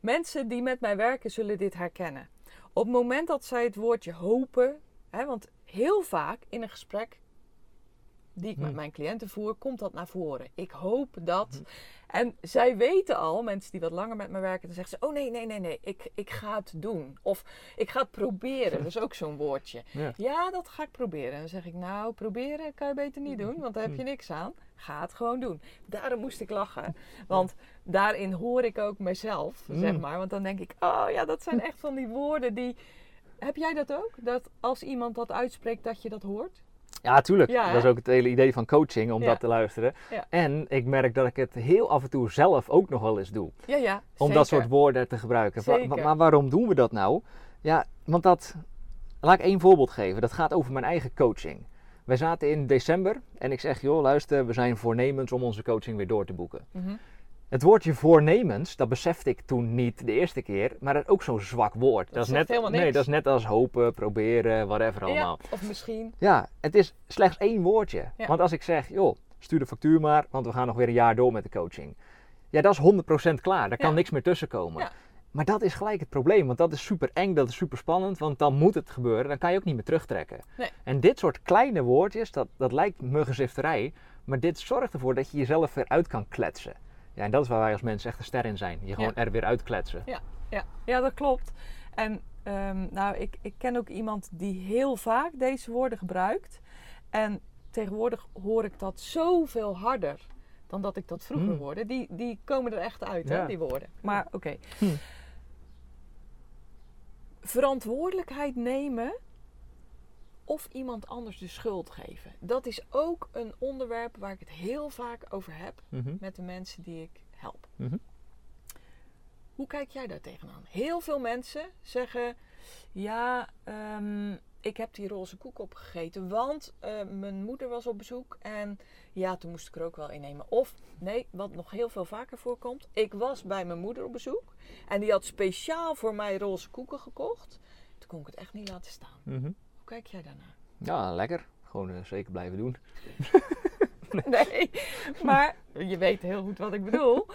Mensen die met mij werken zullen dit herkennen. Op het moment dat zij het woordje hopen, hè, want heel vaak in een gesprek die ik met Hmm. mijn cliënten voer, komt dat naar voren. Ik hoop dat. En zij weten al, mensen die wat langer met me werken, dan zeggen ze: Oh nee, nee, nee, nee, ik, ik ga het doen. Of ik ga het proberen. Dat is ook zo'n woordje. Ja. Ja, dat ga ik proberen. En dan zeg ik, nou, proberen kan je beter niet doen, want daar heb je niks aan. Ga het gewoon doen. Daarom moest ik lachen. Want daarin hoor ik ook mezelf, zeg Mm. maar. Want dan denk ik, oh ja, dat zijn echt van die woorden die... Heb jij dat ook? Dat als iemand dat uitspreekt, dat je dat hoort? Ja, tuurlijk. Ja, dat is ook het hele idee van coaching, om Ja. dat te luisteren. Ja. En ik merk dat ik het heel af en toe zelf ook nog wel eens doe. Ja, ja. Om dat soort woorden te gebruiken. Wa- maar waarom doen we dat nou? Ja, want dat... Laat ik één voorbeeld geven. Dat gaat over mijn eigen coaching. Wij zaten in december en ik zeg, joh, luister, we zijn voornemens om onze coaching weer door te boeken. Mhm. Het woordje voornemens, dat besefte ik toen niet de eerste keer, maar dat is ook zo'n zwak woord. Dat, is net, helemaal nee, niks. dat is net als hopen, proberen, whatever allemaal. Ja, of misschien. Ja, het is slechts één woordje. Ja. Want als ik zeg, joh, stuur de factuur maar, want we gaan nog weer een jaar door met de coaching. Ja, dat is 100% klaar. Daar kan Ja. niks meer tussen komen. Ja. Maar dat is gelijk het probleem, want dat is super eng, dat is super spannend, want dan moet het gebeuren, dan kan je ook niet meer terugtrekken. Nee. En dit soort kleine woordjes, dat, dat lijkt muggenzifterij, maar dit zorgt ervoor dat je jezelf weer uit kan kletsen. Ja, en dat is waar wij als mensen echt een ster in zijn. Je gewoon er weer uitkletsen. Ja, ja dat klopt. En ehm, nou, ik, ik ken ook iemand die heel vaak deze woorden gebruikt. En tegenwoordig hoor ik dat zoveel harder dan dat ik dat vroeger Hmm. hoorde. Die, die komen er echt uit, hè, Ja. die woorden. Maar oké. Hmm. Verantwoordelijkheid nemen of iemand anders de schuld geven. Dat is ook een onderwerp waar ik het heel vaak over heb Mhm. met de mensen die ik help. Mhm. Hoe kijk jij daar tegenaan? Heel veel mensen zeggen: Ja, ehm, ik heb die roze koek opgegeten, want eh, mijn moeder was op bezoek en ja, toen moest ik er ook wel in nemen. Of nee, wat nog heel veel vaker voorkomt: ik was bij mijn moeder op bezoek en die had speciaal voor mij roze koeken gekocht. Toen kon ik het echt niet laten staan. Mhm. kijk jij daarnaar? Ja, lekker. Gewoon eh, zeker blijven doen. Nee, maar je weet heel goed wat ik bedoel.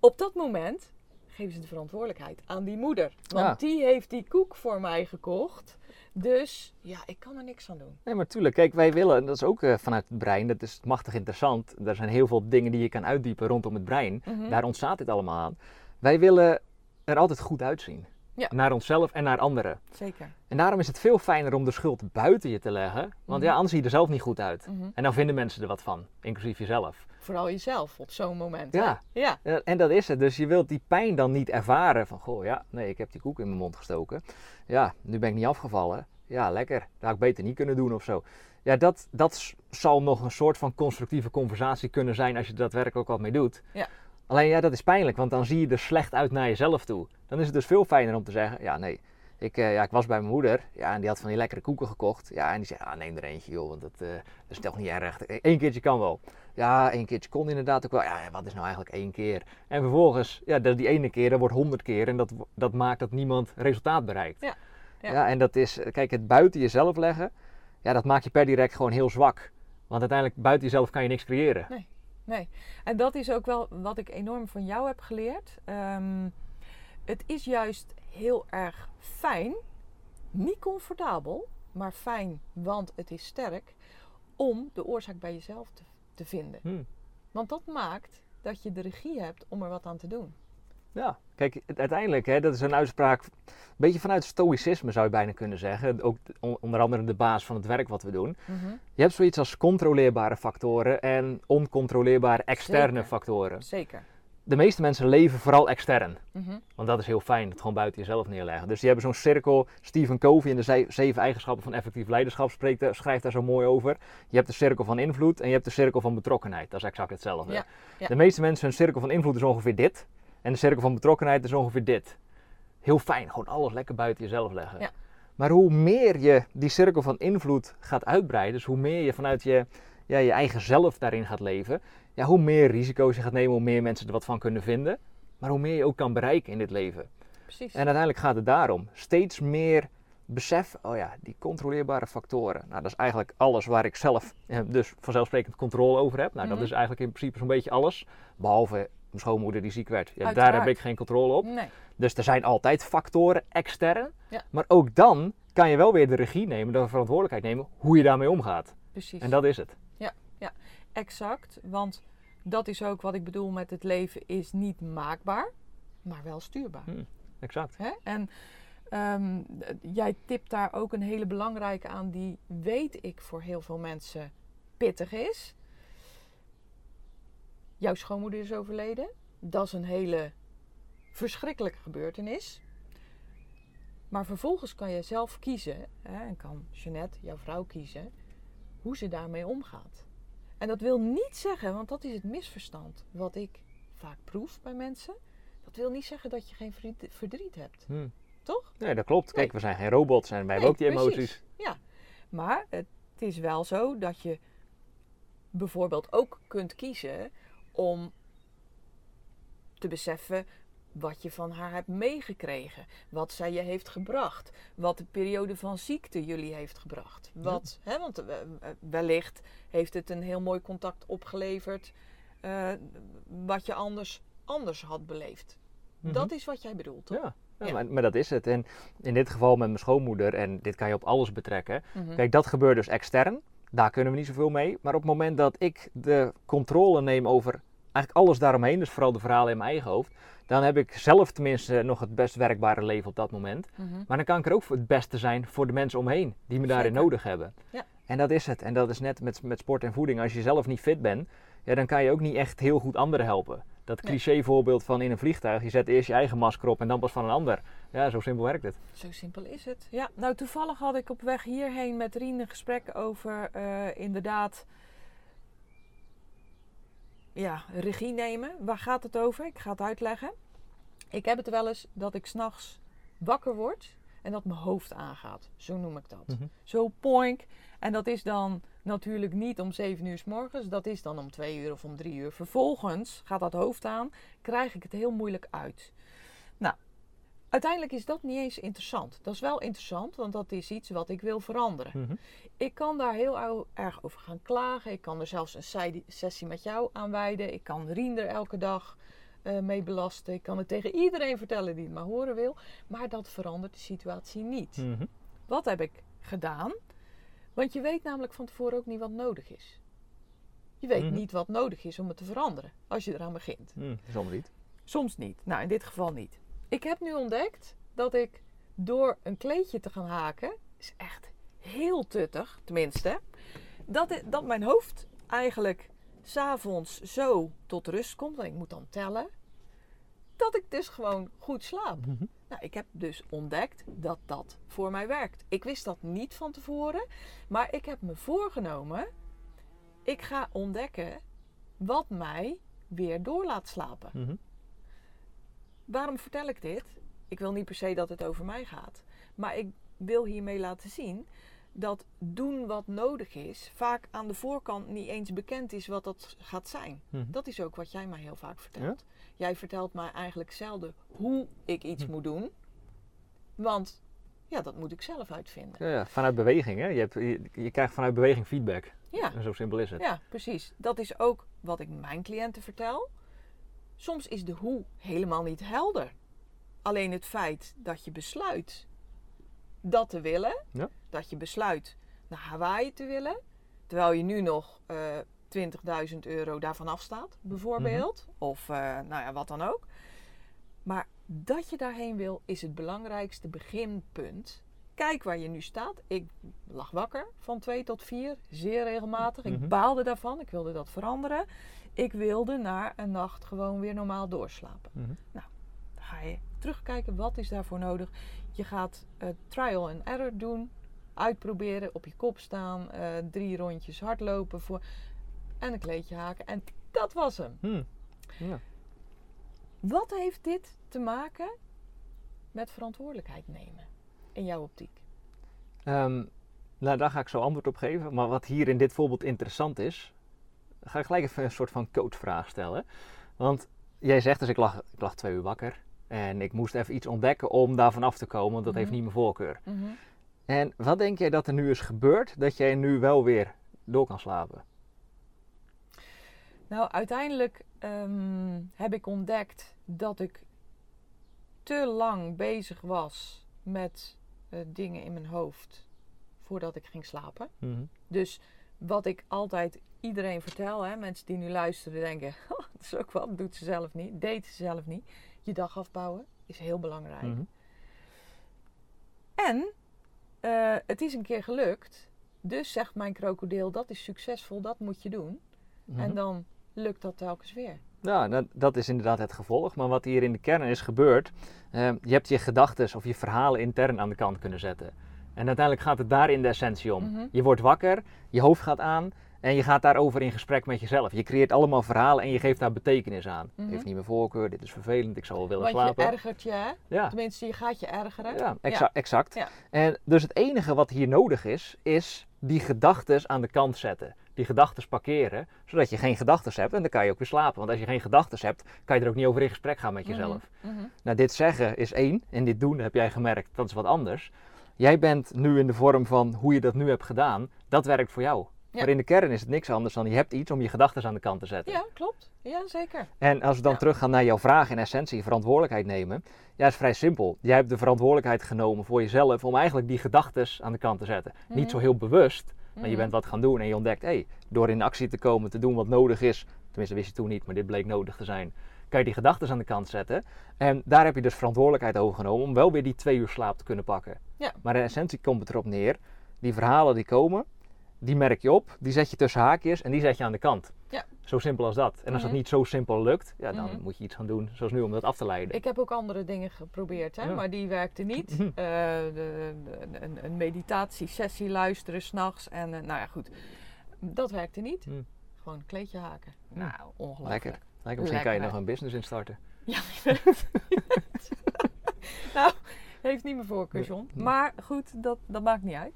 Op dat moment geven ze de verantwoordelijkheid aan die moeder. Want Ja. die heeft die koek voor mij gekocht. Dus ja, ik kan er niks aan doen. Nee, maar tuurlijk. Kijk, wij willen, en dat is ook eh, vanuit het brein, dat is machtig interessant. Er zijn heel veel dingen die je kan uitdiepen rondom het brein. Mhm. Daar ontstaat dit allemaal aan. Wij willen er altijd goed uitzien. Ja. Naar onszelf en naar anderen. Zeker. En daarom is het veel fijner om de schuld buiten je te leggen. Want Mhm. ja, anders zie je er zelf niet goed uit. Mhm. En dan vinden mensen er wat van, inclusief jezelf. Vooral jezelf op zo'n moment. Ja. Hè? Ja. En- En dat is het. Dus je wilt die pijn dan niet ervaren van, goh, ja, nee, ik heb die koek in mijn mond gestoken. Ja, nu ben ik niet afgevallen. Ja, lekker. Dat had ik beter niet kunnen doen of zo. Ja, dat, dat zal nog een soort van constructieve conversatie kunnen zijn als je er daadwerkelijk wat mee doet. Ja. Alleen ja, dat is pijnlijk, want dan zie je er slecht uit naar jezelf toe. Dan is het dus veel fijner om te zeggen, ja, nee, ik, eh, ja, ik was bij mijn moeder, ja, en die had van die lekkere koeken gekocht. Ja, en die zei, ah, neem er eentje, joh, want dat, eh, dat is toch niet erg. Eén keertje kan wel. Ja, één keertje kon inderdaad ook wel. Ja, wat is nou eigenlijk één keer? En vervolgens, ja, dat- die ene keer, dat wordt honderd keer. En dat, dat maakt dat niemand resultaat bereikt. Ja, ja. ja, en dat is, kijk, het buiten jezelf leggen, ja, dat maakt je per direct gewoon heel zwak. Want uiteindelijk, buiten jezelf kan je niks creëren. Nee. En dat is ook wel wat ik enorm van jou heb geleerd. Ehm, het is juist heel erg fijn, niet comfortabel, maar fijn, want het is sterk, om de oorzaak bij jezelf te, te vinden. Hm. Want dat maakt dat je de regie hebt om er wat aan te doen. Ja, kijk, uiteindelijk, hè, dat is een uitspraak, een beetje vanuit stoïcisme zou je bijna kunnen zeggen. Ook de- on- onder andere de baas van het werk wat we doen. Je hebt zoiets als controleerbare factoren en oncontroleerbare externe Zeker. factoren. Zeker. De meeste mensen leven vooral extern. Mhm. Want dat is heel fijn, het gewoon buiten jezelf neerleggen. Dus die hebben zo'n cirkel, Stephen Covey in de ze- zeven eigenschappen van effectief leiderschap spreekt, schrijft daar zo mooi over. Je hebt de cirkel van invloed en je hebt de cirkel van betrokkenheid. Dat is exact hetzelfde. Ja, ja. De meeste mensen, hun cirkel van invloed is ongeveer dit. En de cirkel van betrokkenheid is ongeveer dit. Heel fijn, gewoon alles lekker buiten jezelf leggen. Ja. Maar hoe meer je die cirkel van invloed gaat uitbreiden, dus hoe meer je vanuit je, ja, je eigen zelf daarin gaat leven, ja, hoe meer risico's je gaat nemen, hoe meer mensen er wat van kunnen vinden. Maar hoe meer je ook kan bereiken in dit leven. Precies. En uiteindelijk gaat het daarom. Steeds meer besef, oh ja, die controleerbare factoren. Nou, dat is eigenlijk alles waar ik zelf eh, dus vanzelfsprekend controle over heb. Nou, Mhm. dat is eigenlijk in principe zo'n beetje alles. Behalve mijn schoonmoeder die ziek werd. Ja, daar heb ik geen controle op. Nee. Dus er zijn altijd factoren extern. Ja. Maar ook dan kan je wel weer de regie nemen, de verantwoordelijkheid nemen, hoe je daarmee omgaat. Precies. En dat is het. Exact, want dat is ook wat ik bedoel met het leven is niet maakbaar, maar wel stuurbaar. Exact. Hè? En ehm, jij tipt daar ook een hele belangrijke aan die weet ik voor heel veel mensen pittig is. Jouw schoonmoeder is overleden. Dat is een hele verschrikkelijke gebeurtenis. Maar vervolgens kan je zelf kiezen, hè, en kan Jeannette, jouw vrouw, kiezen hoe ze daarmee omgaat. En dat wil niet zeggen, want dat is het misverstand wat ik vaak proef bij mensen. Dat wil niet zeggen dat je geen verdriet- hebt, Hm. toch? Nee, dat klopt. Kijk, Nee. we zijn geen robots en wij hebben ook die precies. emoties. Ja, maar het is wel zo dat je bijvoorbeeld ook kunt kiezen om te beseffen wat je van haar hebt meegekregen, wat zij je heeft gebracht, wat de periode van ziekte jullie heeft gebracht. Wat, hè, want eh, eh, wellicht heeft het een heel mooi contact opgeleverd eh, wat je anders, anders had beleefd. Mhm. Dat is wat jij bedoelt, toch? Ja, ja, Ja. Maar, maar dat is het. En in dit geval met mijn schoonmoeder, en dit kan je op alles betrekken. Mhm. Kijk, dat gebeurt dus extern. Daar kunnen we niet zoveel mee. Maar op het moment dat ik de controle neem over eigenlijk alles daaromheen, dus vooral de verhalen in mijn eigen hoofd, dan heb ik zelf tenminste nog het best werkbare leven op dat moment. Mhm. Maar dan kan ik er ook het beste zijn voor de mensen omheen die me daarin Zeker. nodig hebben. Ja. En dat is het. En dat is net met, met sport en voeding. Als je zelf niet fit bent, ja, dan kan je ook niet echt heel goed anderen helpen. Dat cliché voorbeeld van in een vliegtuig, je zet eerst je eigen masker op en dan pas van een ander. Ja, zo simpel werkt het. Zo simpel is het. Ja, nou toevallig had ik op weg hierheen met Rien een gesprek over eh, inderdaad ja, regie nemen. Waar gaat het over? Ik ga het uitleggen. Ik heb het wel eens dat ik s'nachts wakker word en dat mijn hoofd aangaat. Zo noem ik dat. Mhm. Zo poink. En dat is dan natuurlijk niet om 7 uur s morgens. Dat is dan om 2 uur of om 3 uur. Vervolgens gaat dat hoofd aan. Krijg ik het heel moeilijk uit. Nou, Uiteindelijk is dat niet eens interessant. Dat is wel interessant, want dat is iets wat ik wil veranderen. Mhm. Ik kan daar heel erg over gaan klagen. Ik kan er zelfs een sessie met jou aan wijden. Ik kan Rien er elke dag eh, mee belasten. Ik kan het tegen iedereen vertellen die het maar horen wil. Maar dat verandert de situatie niet. Mhm. Wat heb ik gedaan? Want je weet namelijk van tevoren ook niet wat nodig is. Je weet Mhm. niet wat nodig is om het te veranderen als je eraan begint. Soms niet. Soms niet. Nou, in dit geval niet. Ik heb nu ontdekt dat ik door een kleedje te gaan haken, is echt heel tuttig, tenminste, dat, het- dat mijn hoofd eigenlijk s'avonds zo tot rust komt, want ik moet dan tellen, dat ik dus gewoon goed slaap. Mhm. Nou, ik heb dus ontdekt dat dat voor mij werkt. Ik wist dat niet van tevoren, maar ik heb me voorgenomen, ik ga ontdekken wat mij weer door laat slapen. Mhm. Waarom vertel ik dit? Ik wil niet per se dat het over mij gaat. Maar ik wil hiermee laten zien dat doen wat nodig is, vaak aan de voorkant niet eens bekend is wat dat gaat zijn. Mhm. Dat is ook wat jij mij heel vaak vertelt. Jij vertelt mij eigenlijk zelden hoe ik iets Hm. moet doen. Want ja, dat moet ik zelf uitvinden. Ja, ja, vanuit beweging, hè? Je, hebt, je, je krijgt vanuit beweging feedback. Ja, En zo simpel is het. ja, precies. Dat is ook wat ik mijn cliënten vertel. Soms is de hoe helemaal niet helder. Alleen het feit dat je besluit dat te willen, Ja. dat je besluit naar Hawaii te willen, terwijl je nu nog eh 20.000 euro daarvan afstaat, bijvoorbeeld, of eh, nou ja, wat dan ook. Maar dat je daarheen wil, is het belangrijkste beginpunt. Kijk waar je nu staat. Ik lag wakker van 2 tot 4, zeer regelmatig. Mhm. Ik baalde daarvan, ik wilde dat veranderen. Ik wilde na een nacht gewoon weer normaal doorslapen. Mhm. Dan ga je terugkijken, wat is daarvoor nodig? Je gaat eh, trial and error doen, uitproberen, op je kop staan, eh, drie rondjes hardlopen voor, en een kleedje haken. En dat was hem. Hm. Ja. Wat heeft dit te maken met verantwoordelijkheid nemen in jouw optiek? Ehm, nou, daar ga ik zo antwoord op geven. Maar wat hier in dit voorbeeld interessant is, ga ik gelijk even een soort van coachvraag stellen. Want jij zegt dus, ik lag, ik lag twee uur wakker. En ik moest even iets ontdekken om daarvan af te komen, want dat heeft Mhm. niet mijn voorkeur. En wat denk jij dat er nu is gebeurd, dat jij nu wel weer door kan slapen? Nou, uiteindelijk ehm, heb ik ontdekt dat ik te lang bezig was met eh, dingen in mijn hoofd voordat ik ging slapen. Mhm. Dus wat ik altijd iedereen vertel, hè, mensen die nu luisteren denken, "Oh, dat is ook wat, doet ze zelf niet, deed ze zelf niet. Je dag afbouwen is heel belangrijk. Mhm. En eh, het is een keer gelukt, dus zegt mijn krokodil, dat is succesvol, dat moet je doen. Mhm. En dan lukt dat telkens weer. Ja, dat, dat is inderdaad het gevolg. Maar wat hier in de kern is gebeurd, eh, je hebt je gedachten of je verhalen intern aan de kant kunnen zetten. En uiteindelijk gaat het daar in de essentie om. Mhm. Je wordt wakker, je hoofd gaat aan en je gaat daarover in gesprek met jezelf. Je creëert allemaal verhalen en je geeft daar betekenis aan. Mhm. Heeft niet mijn voorkeur, dit is vervelend, ik zou wel willen Want slapen. je ergert je, hè? ja. Tenminste, je gaat je ergeren. Ja, exa- exact. Ja. En dus het enige wat hier nodig is, is die gedachten aan de kant zetten. Die gedachten parkeren, zodat je geen gedachten hebt en dan kan je ook weer slapen. Want als je geen gedachten hebt, kan je er ook niet over in gesprek gaan met jezelf. Mhm, mhm. Nou, dit zeggen is één en dit doen heb jij gemerkt, dat is wat anders. Jij bent nu in de vorm van hoe je dat nu hebt gedaan, dat werkt voor jou. Ja. Maar in de kern is het niks anders dan je hebt iets om je gedachten aan de kant te zetten. Ja, klopt. Ja, zeker. En als we dan Ja. teruggaan naar jouw vraag in essentie, verantwoordelijkheid nemen. Ja, is vrij simpel. Jij hebt de verantwoordelijkheid genomen voor jezelf om eigenlijk die gedachten aan de kant te zetten. Niet Mhm. zo heel bewust, maar je Mhm. bent wat gaan doen en je ontdekt, hé, hey, door in actie te komen, te doen wat nodig is, tenminste wist je toen niet, maar dit bleek nodig te zijn, kan je die gedachten aan de kant zetten. En daar heb je dus verantwoordelijkheid over genomen om wel weer die twee uur slaap te kunnen pakken. Ja. Maar in essentie komt het erop neer, die verhalen die komen, die merk je op, die zet je tussen haakjes en die zet je aan de kant. Ja. Zo simpel als dat. En als dat Mhm. niet zo simpel lukt, ja, dan Mhm. moet je iets gaan doen, zoals nu, om dat af te leiden. Ik heb ook andere dingen geprobeerd, hè, Ja. maar die werkten niet. Mhm. Eh, de, de- een, een meditatiesessie luisteren s'nachts en eh, nou ja, goed. Dat werkte niet. Gewoon een kleedje haken. Nou, ongelooflijk. Lekker. Lijkt, misschien kan je Lekker, nog een business instarten. Ja, nou, heeft niet mijn voorkeur, John. Maar goed, dat, dat maakt niet uit.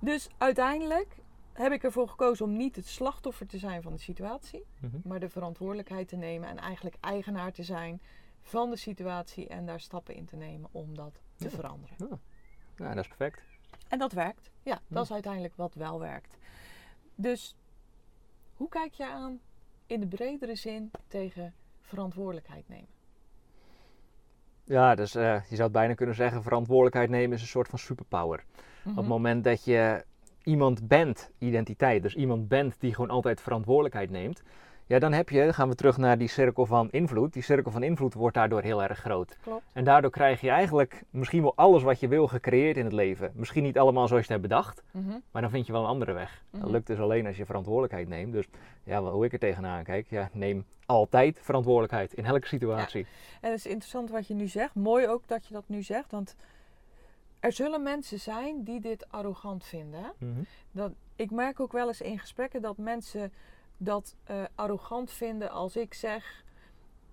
Dus uiteindelijk heb ik ervoor gekozen om niet het slachtoffer te zijn van de situatie, Mhm. maar de verantwoordelijkheid te nemen en eigenlijk eigenaar te zijn van de situatie en daar stappen in te nemen om dat te Ja. veranderen. Ja, dat is perfect. En dat werkt. Ja, dat Ja. is uiteindelijk wat wel werkt. Dus hoe kijk je aan in de bredere zin tegen verantwoordelijkheid nemen? Ja, dus eh, je zou het bijna kunnen zeggen, verantwoordelijkheid nemen is een soort van superpower. Op Mhm. het moment dat je iemand bent, identiteit, dus iemand bent die gewoon altijd verantwoordelijkheid neemt, ja, dan heb je, dan gaan we terug naar die cirkel van invloed. Die cirkel van invloed wordt daardoor heel erg groot. Klopt. En daardoor krijg je eigenlijk misschien wel alles wat je wil gecreëerd in het leven. Misschien niet allemaal zoals je het hebt bedacht, Mhm. maar dan vind je wel een andere weg. Dat Mhm. lukt dus alleen als je verantwoordelijkheid neemt. Dus ja, hoe ik er tegenaan kijk, ja, neem altijd verantwoordelijkheid in elke situatie. En het is interessant wat je nu zegt. Mooi ook dat je dat nu zegt. Want er zullen mensen zijn die dit arrogant vinden. Mhm. Dat, ik merk ook wel eens in gesprekken dat mensen dat eh, arrogant vinden als ik zeg: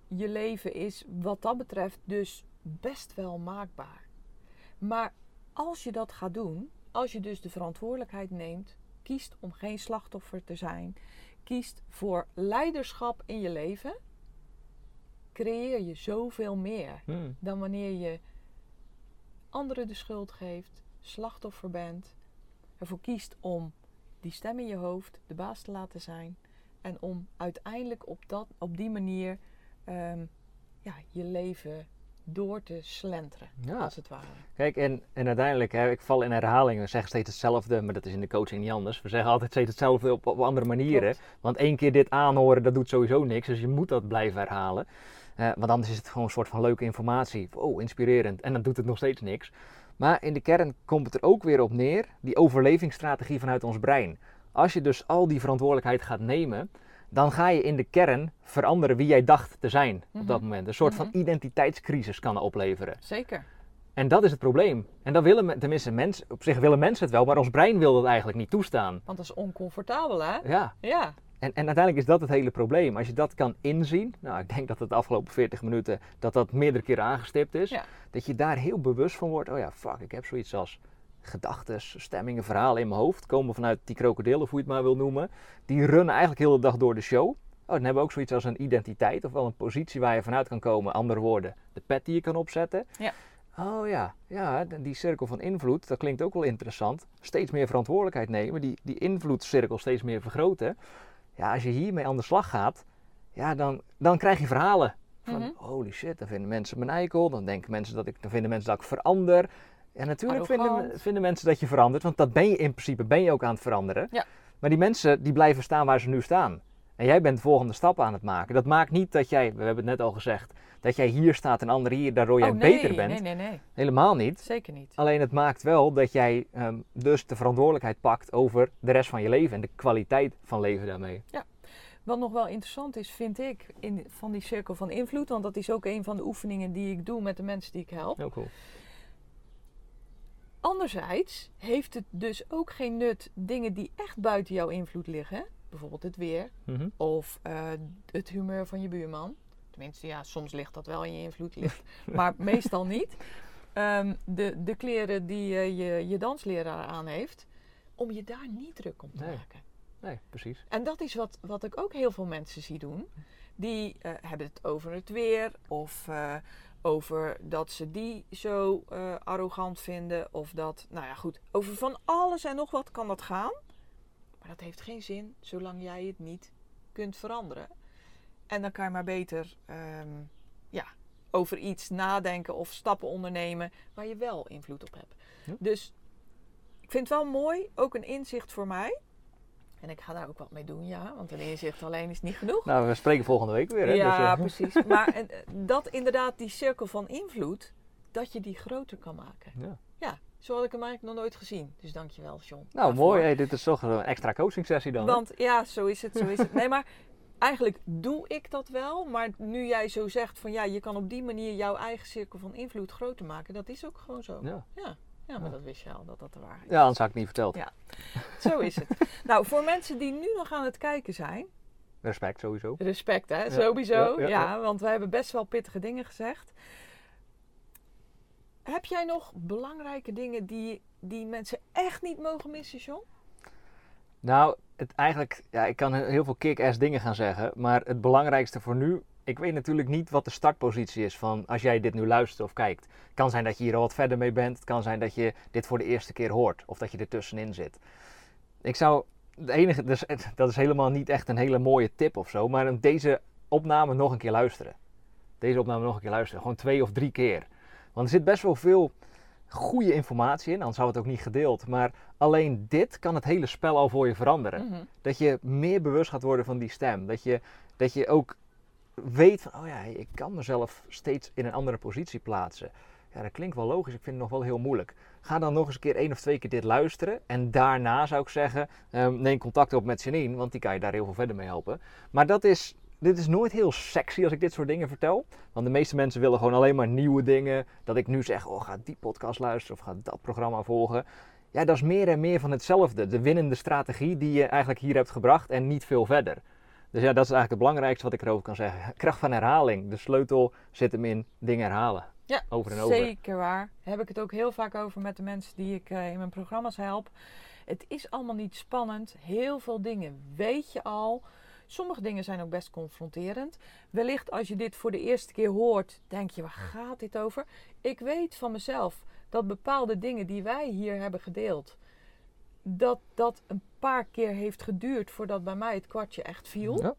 je leven is wat dat betreft dus best wel maakbaar. Maar als je dat gaat doen, als je dus de verantwoordelijkheid neemt, kiest om geen slachtoffer te zijn, kiest voor leiderschap in je leven, creëer je zoveel meer Hmm. dan wanneer je anderen de schuld geeft, slachtoffer bent, ervoor kiest om die stem in je hoofd de baas te laten zijn en om uiteindelijk op, dat, op die manier ehm, ja, je leven door te slenteren, Ja. als het ware. Kijk, en, en uiteindelijk, hè, ik val in herhaling, we zeggen steeds hetzelfde, maar dat is in de coaching niet anders. We zeggen altijd steeds hetzelfde op, op andere manieren. Klopt. Want één keer dit aanhoren, dat doet sowieso niks, dus je moet dat blijven herhalen. Eh, want anders is het gewoon een soort van leuke informatie. Oh, inspirerend. En dan doet het nog steeds niks. Maar in de kern komt het er ook weer op neer, die overlevingsstrategie vanuit ons brein. Als je dus al die verantwoordelijkheid gaat nemen, dan ga je in de kern veranderen wie jij dacht te zijn op dat Mhm. moment. Een soort Mhm. van identiteitscrisis kan opleveren. Zeker. En dat is het probleem. En dat willen, tenminste, mensen, op zich willen mensen het wel, maar ons brein wil dat eigenlijk niet toestaan. Want dat is oncomfortabel, hè? Ja, Ja. En, en uiteindelijk is dat het hele probleem. Als je dat kan inzien, nou ik denk dat het de afgelopen 40 minuten, dat dat meerdere keren aangestipt is. Ja. Dat je daar heel bewust van wordt, oh ja, fuck, ik heb zoiets als gedachten, stemmingen, verhalen in mijn hoofd. Komen vanuit die krokodil, of hoe je het maar wil noemen. Die runnen eigenlijk heel de dag door de show. Oh, dan hebben we ook zoiets als een identiteit, of wel een positie waar je vanuit kan komen. Andere woorden, de pet die je kan opzetten. Ja. Oh ja, ja, die cirkel van invloed, dat klinkt ook wel interessant. Steeds meer verantwoordelijkheid nemen, die, die invloedscirkel steeds meer vergroten. Ja, als je hiermee aan de slag gaat, ja, dan, dan krijg je verhalen. Van Mhm. holy shit, dan vinden mensen me een eikel, dan denken mensen dat ik, dan vinden mensen dat ik verander. En natuurlijk vinden, vinden mensen dat je verandert, want dat ben je in principe, ben je ook aan het veranderen. Ja. Maar die mensen die blijven staan waar ze nu staan. En jij bent de volgende stap aan het maken. Dat maakt niet dat jij, we hebben het net al gezegd, dat jij hier staat en anderen hier, daardoor jij oh, nee, beter bent. Nee, nee, nee. Helemaal niet. Zeker niet. Alleen het maakt wel dat jij ehm, dus de verantwoordelijkheid pakt over de rest van je leven en de kwaliteit van leven daarmee. Wat nog wel interessant is, vind ik, in, van die cirkel van invloed, want dat is ook een van de oefeningen die ik doe met de mensen die ik help. Heel cool. Anderzijds heeft het dus ook geen nut dingen die echt buiten jouw invloed liggen, bijvoorbeeld het weer Mhm. of eh, het humeur van je buurman. Tenminste, ja, soms ligt dat wel in je invloed, maar meestal niet. Ehm, de, de kleren die eh, je, je dansleraar aan heeft, om je daar niet druk om te Nee. maken. Nee, precies. En dat is wat, wat ik ook heel veel mensen zie doen. Die eh, hebben het over het weer of over dat ze die zo arrogant vinden. Of dat, nou ja goed, over van alles en nog wat kan dat gaan. Maar dat heeft geen zin zolang jij het niet kunt veranderen. En dan kan je maar beter ehm, ja, over iets nadenken of stappen ondernemen waar je wel invloed op hebt. Ja. Dus ik vind het wel mooi, ook een inzicht voor mij. En ik ga daar ook wat mee doen, ja. Want een inzicht alleen is niet genoeg. Nou, we spreken volgende week weer. Hè? ja, Dus, eh, precies. Maar eh, dat inderdaad, die cirkel van invloed, dat je die groter kan maken. ja. Zo had ik hem eigenlijk nog nooit gezien. Dus dankjewel, John. Nou, daarvoor. mooi. Hey, dit is toch een extra coaching sessie dan. hè? Want ja, zo is het, zo is het. Nee, maar eigenlijk doe ik dat wel. Maar nu jij zo zegt van ja, je kan op die manier jouw eigen cirkel van invloed groter maken. Dat is ook gewoon zo. Ja. Ja, ja maar Ja. dat wist je al, dat dat de waarheid is. ja, anders had ik niet verteld. Ja. Zo is het. nou, voor mensen die nu nog aan het kijken zijn, Respect sowieso. respect hè, sowieso. ja, want we hebben best wel pittige dingen gezegd. Heb jij nog belangrijke dingen die, die mensen echt niet mogen missen, John? Nou, het eigenlijk, ja, ik kan heel veel kick-ass dingen gaan zeggen. Maar het belangrijkste voor nu ik weet natuurlijk niet wat de startpositie is van als jij dit nu luistert of kijkt. Het kan zijn dat je hier al wat verder mee bent. Het kan zijn dat je dit voor de eerste keer hoort of dat je er tussenin zit. Ik zou, de enige, dus, dat is helemaal niet echt een hele mooie tip of zo, maar deze opname nog een keer luisteren. Deze opname nog een keer luisteren. Gewoon twee of drie keer. Want er zit best wel veel goede informatie in, anders zou het ook niet gedeeld. Maar alleen dit kan het hele spel al voor je veranderen. Mhm. Dat je meer bewust gaat worden van die stem. Dat je, dat je ook weet van, oh ja, ik kan mezelf steeds in een andere positie plaatsen. Ja, dat klinkt wel logisch. Ik vind het nog wel heel moeilijk. Ga dan nog eens een keer één of twee keer dit luisteren. En daarna zou ik zeggen, ehm, neem contact op met Janine, want die kan je daar heel veel verder mee helpen. Maar dat is, dit is nooit heel sexy als ik dit soort dingen vertel. Want de meeste mensen willen gewoon alleen maar nieuwe dingen. Dat ik nu zeg, oh ga die podcast luisteren of ga dat programma volgen. Ja, dat is meer en meer van hetzelfde. De winnende strategie die je eigenlijk hier hebt gebracht en niet veel verder. Dus ja, dat is eigenlijk het belangrijkste wat ik erover kan zeggen. Kracht van herhaling. De sleutel zit hem in dingen herhalen. Ja, over en over. Zeker waar. Heb ik het ook heel vaak over met de mensen die ik eh, in mijn programma's help. Het is allemaal niet spannend. Heel veel dingen weet je al. Sommige dingen zijn ook best confronterend. Wellicht als je dit voor de eerste keer hoort, denk je, waar gaat dit over? Ik weet van mezelf dat bepaalde dingen die wij hier hebben gedeeld, dat dat een paar keer heeft geduurd voordat bij mij het kwartje echt viel. Ja.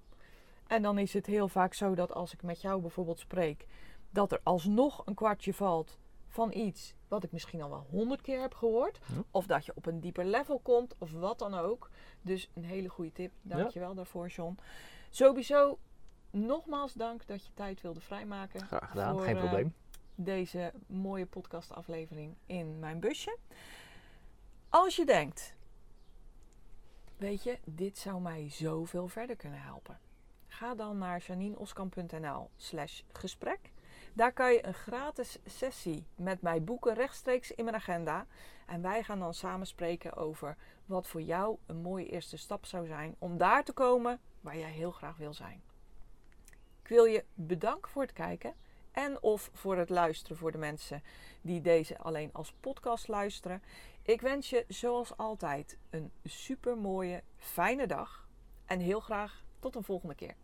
En dan is het heel vaak zo dat als ik met jou bijvoorbeeld spreek, dat er alsnog een kwartje valt van iets wat ik misschien al wel honderd keer heb gehoord. Ja. Of dat je op een dieper level komt, of wat dan ook. Dus een hele goede tip. Dankjewel daarvoor, John. Sowieso, nogmaals dank dat je tijd wilde vrijmaken. Graag gedaan, voor, geen eh, probleem. deze mooie podcastaflevering in mijn busje. Als je denkt, weet je, dit zou mij zoveel verder kunnen helpen. Ga dan naar janineoskamp.nl slash gesprek. Daar kan je een gratis sessie met mij boeken rechtstreeks in mijn agenda. En wij gaan dan samen spreken over wat voor jou een mooie eerste stap zou zijn om daar te komen waar jij heel graag wil zijn. Ik wil je bedanken voor het kijken en of voor het luisteren voor de mensen die deze alleen als podcast luisteren. Ik wens je zoals altijd een super mooie, fijne dag en heel graag tot een volgende keer.